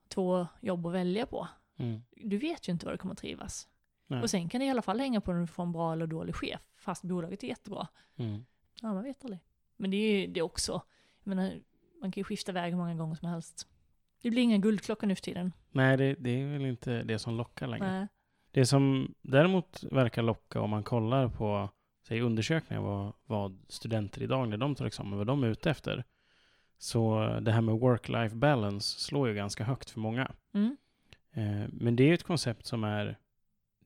två jobb att välja på.
Mm.
Du vet ju inte var du kommer att trivas.
Nej.
Och sen kan det i alla fall hänga på om du får en bra eller dålig chef, fast bolaget är jättebra.
Mm.
Ja, man vet aldrig. Men det är ju det också, jag menar, man kan ju skifta väg hur många gånger som helst. Det blir inga guldklockor nu för tiden.
Nej, det, det är väl inte det som lockar längre.
Nej.
Det som däremot verkar locka om man kollar på säg, undersökningar vad, vad studenter idag när de tar examen, vad de är ute efter. Så det här med work-life balance slår ju ganska högt för många.
Mm.
Eh, men det är ju ett koncept som är,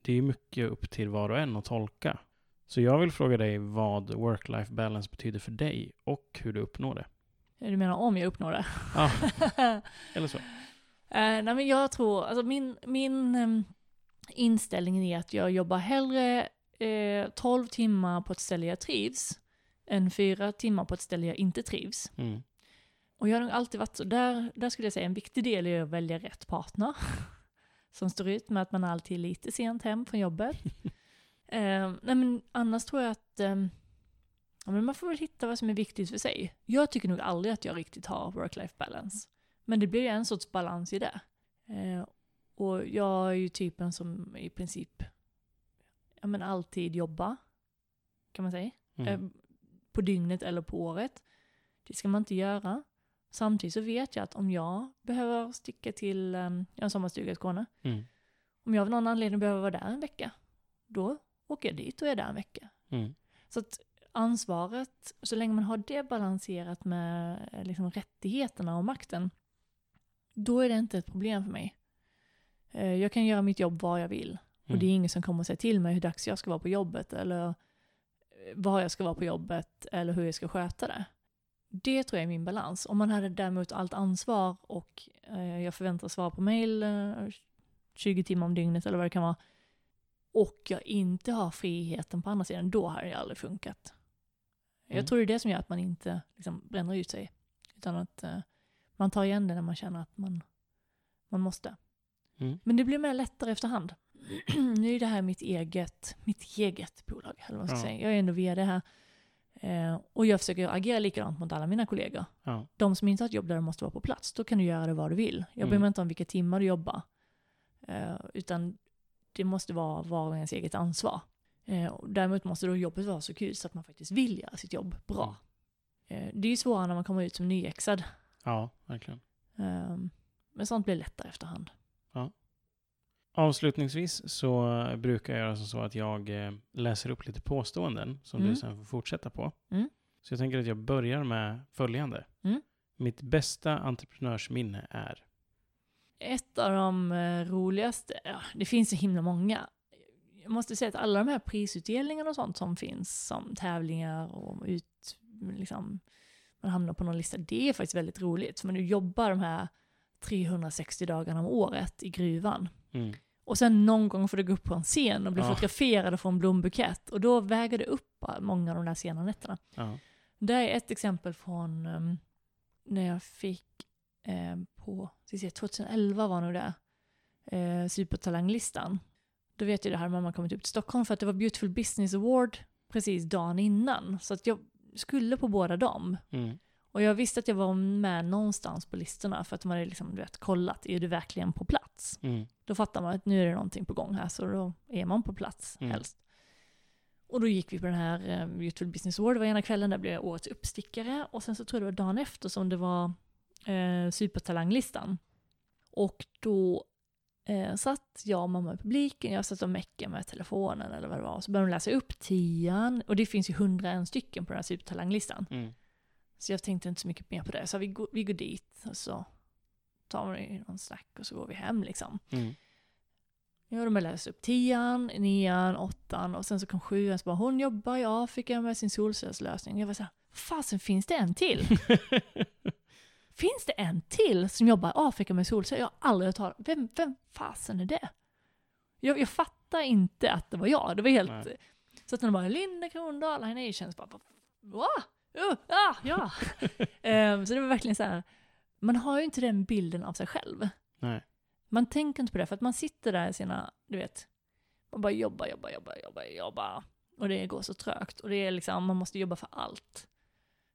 det är mycket upp till var och en att tolka. Så jag vill fråga dig vad work-life balance betyder för dig och hur du uppnår det.
Du menar om jag uppnår det?
Ja, eller så.
Eh, nej men jag tror, alltså min, min ehm, inställning är att jag jobbar hellre eh, 12 timmar på ett ställe jag trivs än 4 timmar på ett ställe jag inte trivs.
Mm.
Och jag har nog alltid varit så, där, där skulle jag säga en viktig del är att välja rätt partner. Som står ut med att man alltid är lite sent hem från jobbet. eh, nej men annars tror jag att ehm, ja, men man får väl hitta vad som är viktigt för sig. Jag tycker nog aldrig att jag riktigt har work-life balance. Men det blir ju en sorts balans i det. Eh, och jag är ju typen som i princip ja, men alltid jobbar, kan man säga.
Mm.
Eh, på dygnet eller på året. Det ska man inte göra. Samtidigt så vet jag att om jag behöver sticka till um, en sommarstuga i Skåne,
Mm.
om jag av någon anledning behöver vara där en vecka, då åker jag dit och är där en vecka.
Mm.
Så att ansvaret, så länge man har det balanserat med eh, liksom, rättigheterna och makten, då är det inte ett problem för mig. Eh, Jag kan göra mitt jobb var jag vill. Och
Mm.
det är ingen som kommer att säga till mig hur dags jag ska vara på jobbet eller eh, var jag ska vara på jobbet eller hur jag ska sköta det. Det tror jag är min balans. Om man hade däremot allt ansvar och eh, jag förväntas svara på mail eh, 20 timmar om dygnet eller vad det kan vara och jag inte har friheten på andra sidan, då har det aldrig funkat.
Mm.
Jag tror det är det som gör att man inte liksom, bränner ut sig. Utan att eh, man tar igen det när man känner att man, man måste.
Mm.
Men det blir mer lättare efterhand. nu är det här mitt eget, mitt eget bolag, eller vad man ska
Ja.
säga. Jag är ändå vd här. Eh, och jag försöker agera likadant mot alla mina kollegor.
Ja.
De som inte har ett jobb där de måste vara på plats, då kan du göra det vad du vill. Jag bryr
Mm.
mig inte om vilka timmar du jobbar. Eh, utan det måste vara var och ens eget ansvar. Eh, däremot måste då jobbet vara så kul så att man faktiskt vill göra sitt jobb bra. Eh, det är ju svårare när man kommer ut som nyexad.
ja, verkligen.
Eh, men sånt blir lättare efterhand.
Avslutningsvis så brukar jag göra så så att jag eh, läser upp lite påståenden som
Mm.
du sen får fortsätta på.
Mm.
Så jag tänker att jag börjar med följande.
Mm.
Mitt bästa entreprenörsminne är?
Ett av de eh, roligaste, ja, det finns så himla många. Jag måste säga att alla de här prisutdelningarna och sånt som finns, som tävlingar och ut, liksom, man hamnar på någon lista, det är faktiskt väldigt roligt. För man jobbar de här 360 dagarna om året i gruvan.
Mm.
Och sen någon gång får du gå upp på en scen och bli
Ja.
fotograferad och få en blombukett. Och då väger det upp många av de där sena nätterna.
Ja.
Det är ett exempel från um, när jag fick eh, på, se, 2011 var nog det, eh, supertalanglistan. Då vet jag det här man kommit upp till Stockholm för att det var Beautiful Business Award precis dagen innan. Så att jag skulle på båda dem.
Mm.
Och jag visste att jag var med någonstans på listorna för att de hade liksom, du vet, kollat, är du verkligen på plats?
Mm.
Då fattar man att nu är det någonting på gång här, så då är man på plats
Mm.
helst. Och då gick vi på den här eh, Beautiful Business Award, det var ena kvällen, där blev jag årets uppstickare. Och sen så tror jag det var dagen efter som det var eh, supertalanglistan. Och då eh, satt jag och mamma i publiken, jag satt och meckade med telefonen eller vad det var. Så började de läsa upp tian, och det finns ju 101 stycken på den här supertalanglistan.
Mm.
Så jag tänkte inte så mycket mer på det. Så vi går, vi går dit och så tar vi någon snack och så går vi hem liksom.
Mm.
Ja, de läst upp tian, nian, åttan och sen så kom sjuan så bara hon jobbar i Afrika med sin solcellslösning. Jag var såhär, fasen finns det en till? finns det en till som jobbar i Afrika med solceller? Jag har aldrig hört talas vem, vem fasen är det? Jag, jag fattar inte att det var jag. Det var helt...
Nej.
Så att när de bara Linda Krondahl, High Nations, bara va? Uh, ah, ja! Ehm, så det var verkligen så här, man har ju inte den bilden av sig själv.
Nej.
Man tänker inte på det, för att man sitter där i sina, du vet, man bara jobbar, jobbar, jobbar, jobbar, jobbar. Och det går så trögt. Och det är liksom, man måste jobba för allt.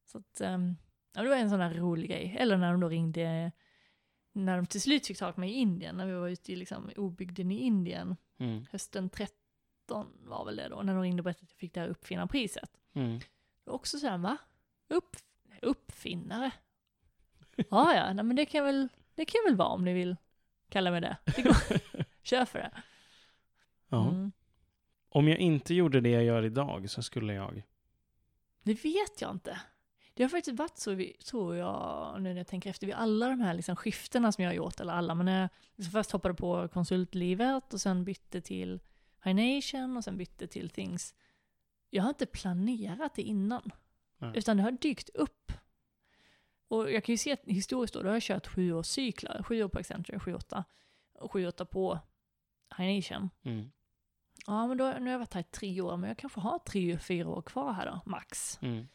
Så att, ehm, ja, det var en sån där rolig grej. Eller när de då ringde, när de till slut fick tag på mig i Indien, när vi var ute i liksom obygden i Indien,
Mm.
hösten 13 var väl det då, när de ringde och berättade att jag fick det här uppfinnarpriset.
Mm.
Det var också sådär, va? Upp, uppfinnare? Ja, ja, nej, men det kan, väl, det kan väl vara om ni vill kalla mig det. det går. Kör för det.
Ja.
Mm.
Om jag inte gjorde det jag gör idag så skulle jag...
Det vet jag inte. Det har faktiskt varit så, vi- tror jag, nu när jag tänker efter, vid alla de här liksom skiftena som jag har gjort, eller alla, men när jag liksom först hoppade på konsultlivet och sen bytte till High Nation och sen bytte till Things. Jag har inte planerat det innan, Utan det har dykt upp. Och jag kan ju se att historiskt då, då har jag kört sju års cyklar, sju år på Accenture, sju, åtta, och sju, åtta på High Nation.
Mm.
Ja, men då, nu har jag varit här i tre år, men jag kanske har tre, fyra år kvar här då, max.
Mm.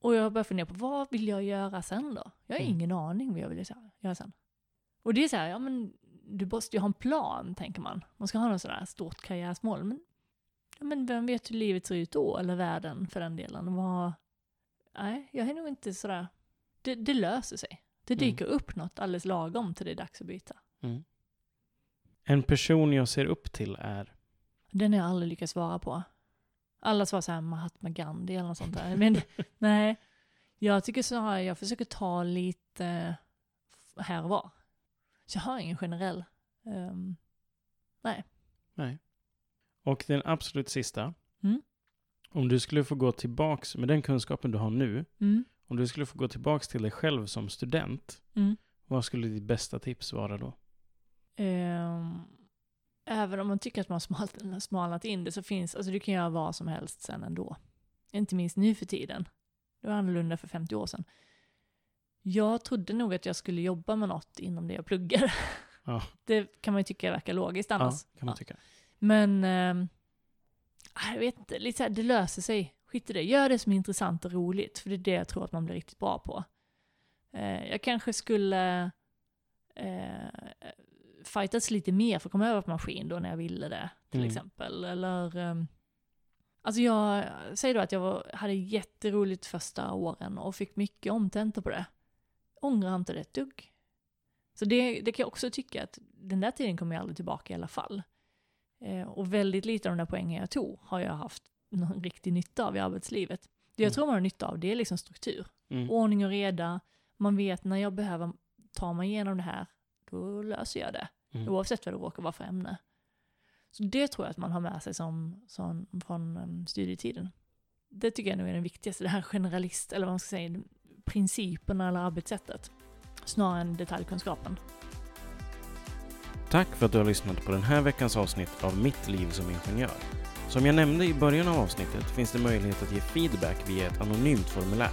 Och jag börjar fundera på vad vill jag göra sen då? Jag har
Mm.
ingen aning vad jag vill göra sen. Och det är så här, ja men du måste ju ha en plan, tänker man. Man ska ha något sådär stort karriärsmål. Men, ja, men vem vet hur livet ser ut då, eller världen för den delen. Vad... Nej, jag är nog inte sådär... Det, det löser sig. Det
Mm.
dyker upp något alldeles lagom till det är dags att byta.
Mm. En person jag ser upp till är...
Den har jag aldrig lyckats svara på. Alla svarar såhär Mahatma Gandhi eller något sånt där. Men nej, jag tycker snarare jag försöker ta lite här och var. Så jag har ingen generell. ehm, nej.
Nej. Och den absolut sista.
Mm.
Om du skulle få gå tillbaks med den kunskapen du har nu.
Mm.
Om du skulle få gå tillbaks till dig själv som student.
Mm.
Vad skulle ditt bästa tips vara då?
Ehm, även om man tycker att man har smalnat in det så finns, alltså du kan göra vad som helst sen ändå. Inte minst nu för tiden. Det var annorlunda för 50 år sedan. Jag trodde nog att jag skulle jobba med något inom det jag pluggar.
Ja.
Det kan man ju tycka verkar logiskt annars.
Ja, kan man
Ja.
tycka.
Men, ehm, jag vet inte, lite så här, det löser sig. Skit i det, gör det som är intressant och roligt, för det är det jag tror att man blir riktigt bra på. Eh, jag kanske skulle eh, fightats lite mer för att komma över på maskin då när jag ville det, till
Mm.
exempel. Eller, ehm, alltså jag säger då att jag var, hade jätteroligt första åren och fick mycket omtentor på det. Ångrar inte det ett dugg. Så det, det kan jag också tycka att den där tiden kommer jag aldrig tillbaka i alla fall. Eh, och väldigt lite av de där poängen jag tog har jag haft någon riktig nytta av i arbetslivet. Det jag
Mm.
tror man har nytta av det är liksom struktur.
Mm.
Ordning och reda. Man vet när jag behöver ta mig igenom det här, då löser jag det.
Mm.
Oavsett vad det råkar vara för ämne. Så det tror jag att man har med sig som, som från um, studietiden. Det tycker jag nog är den viktigaste, det här generalist, eller vad man ska säga, principerna eller arbetssättet. Snarare än detaljkunskapen.
Tack för att du har lyssnat på den här veckans avsnitt av Mitt liv som ingenjör. Som jag nämnde i början av avsnittet finns det möjlighet att ge feedback via ett anonymt formulär.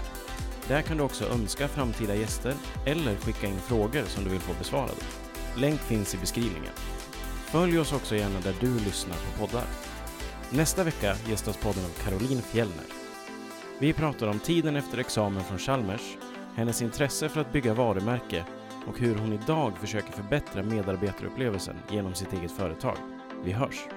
Där kan du också önska framtida gäster eller skicka in frågor som du vill få besvarade. Länk finns i beskrivningen. Följ oss också gärna där du lyssnar på poddar. Nästa vecka gästas podden av Caroline Fjellner. Vi pratar om tiden efter examen från Chalmers, hennes intresse för att bygga varumärke och hur hon idag försöker förbättra medarbetarupplevelsen genom sitt eget företag. Vi hörs!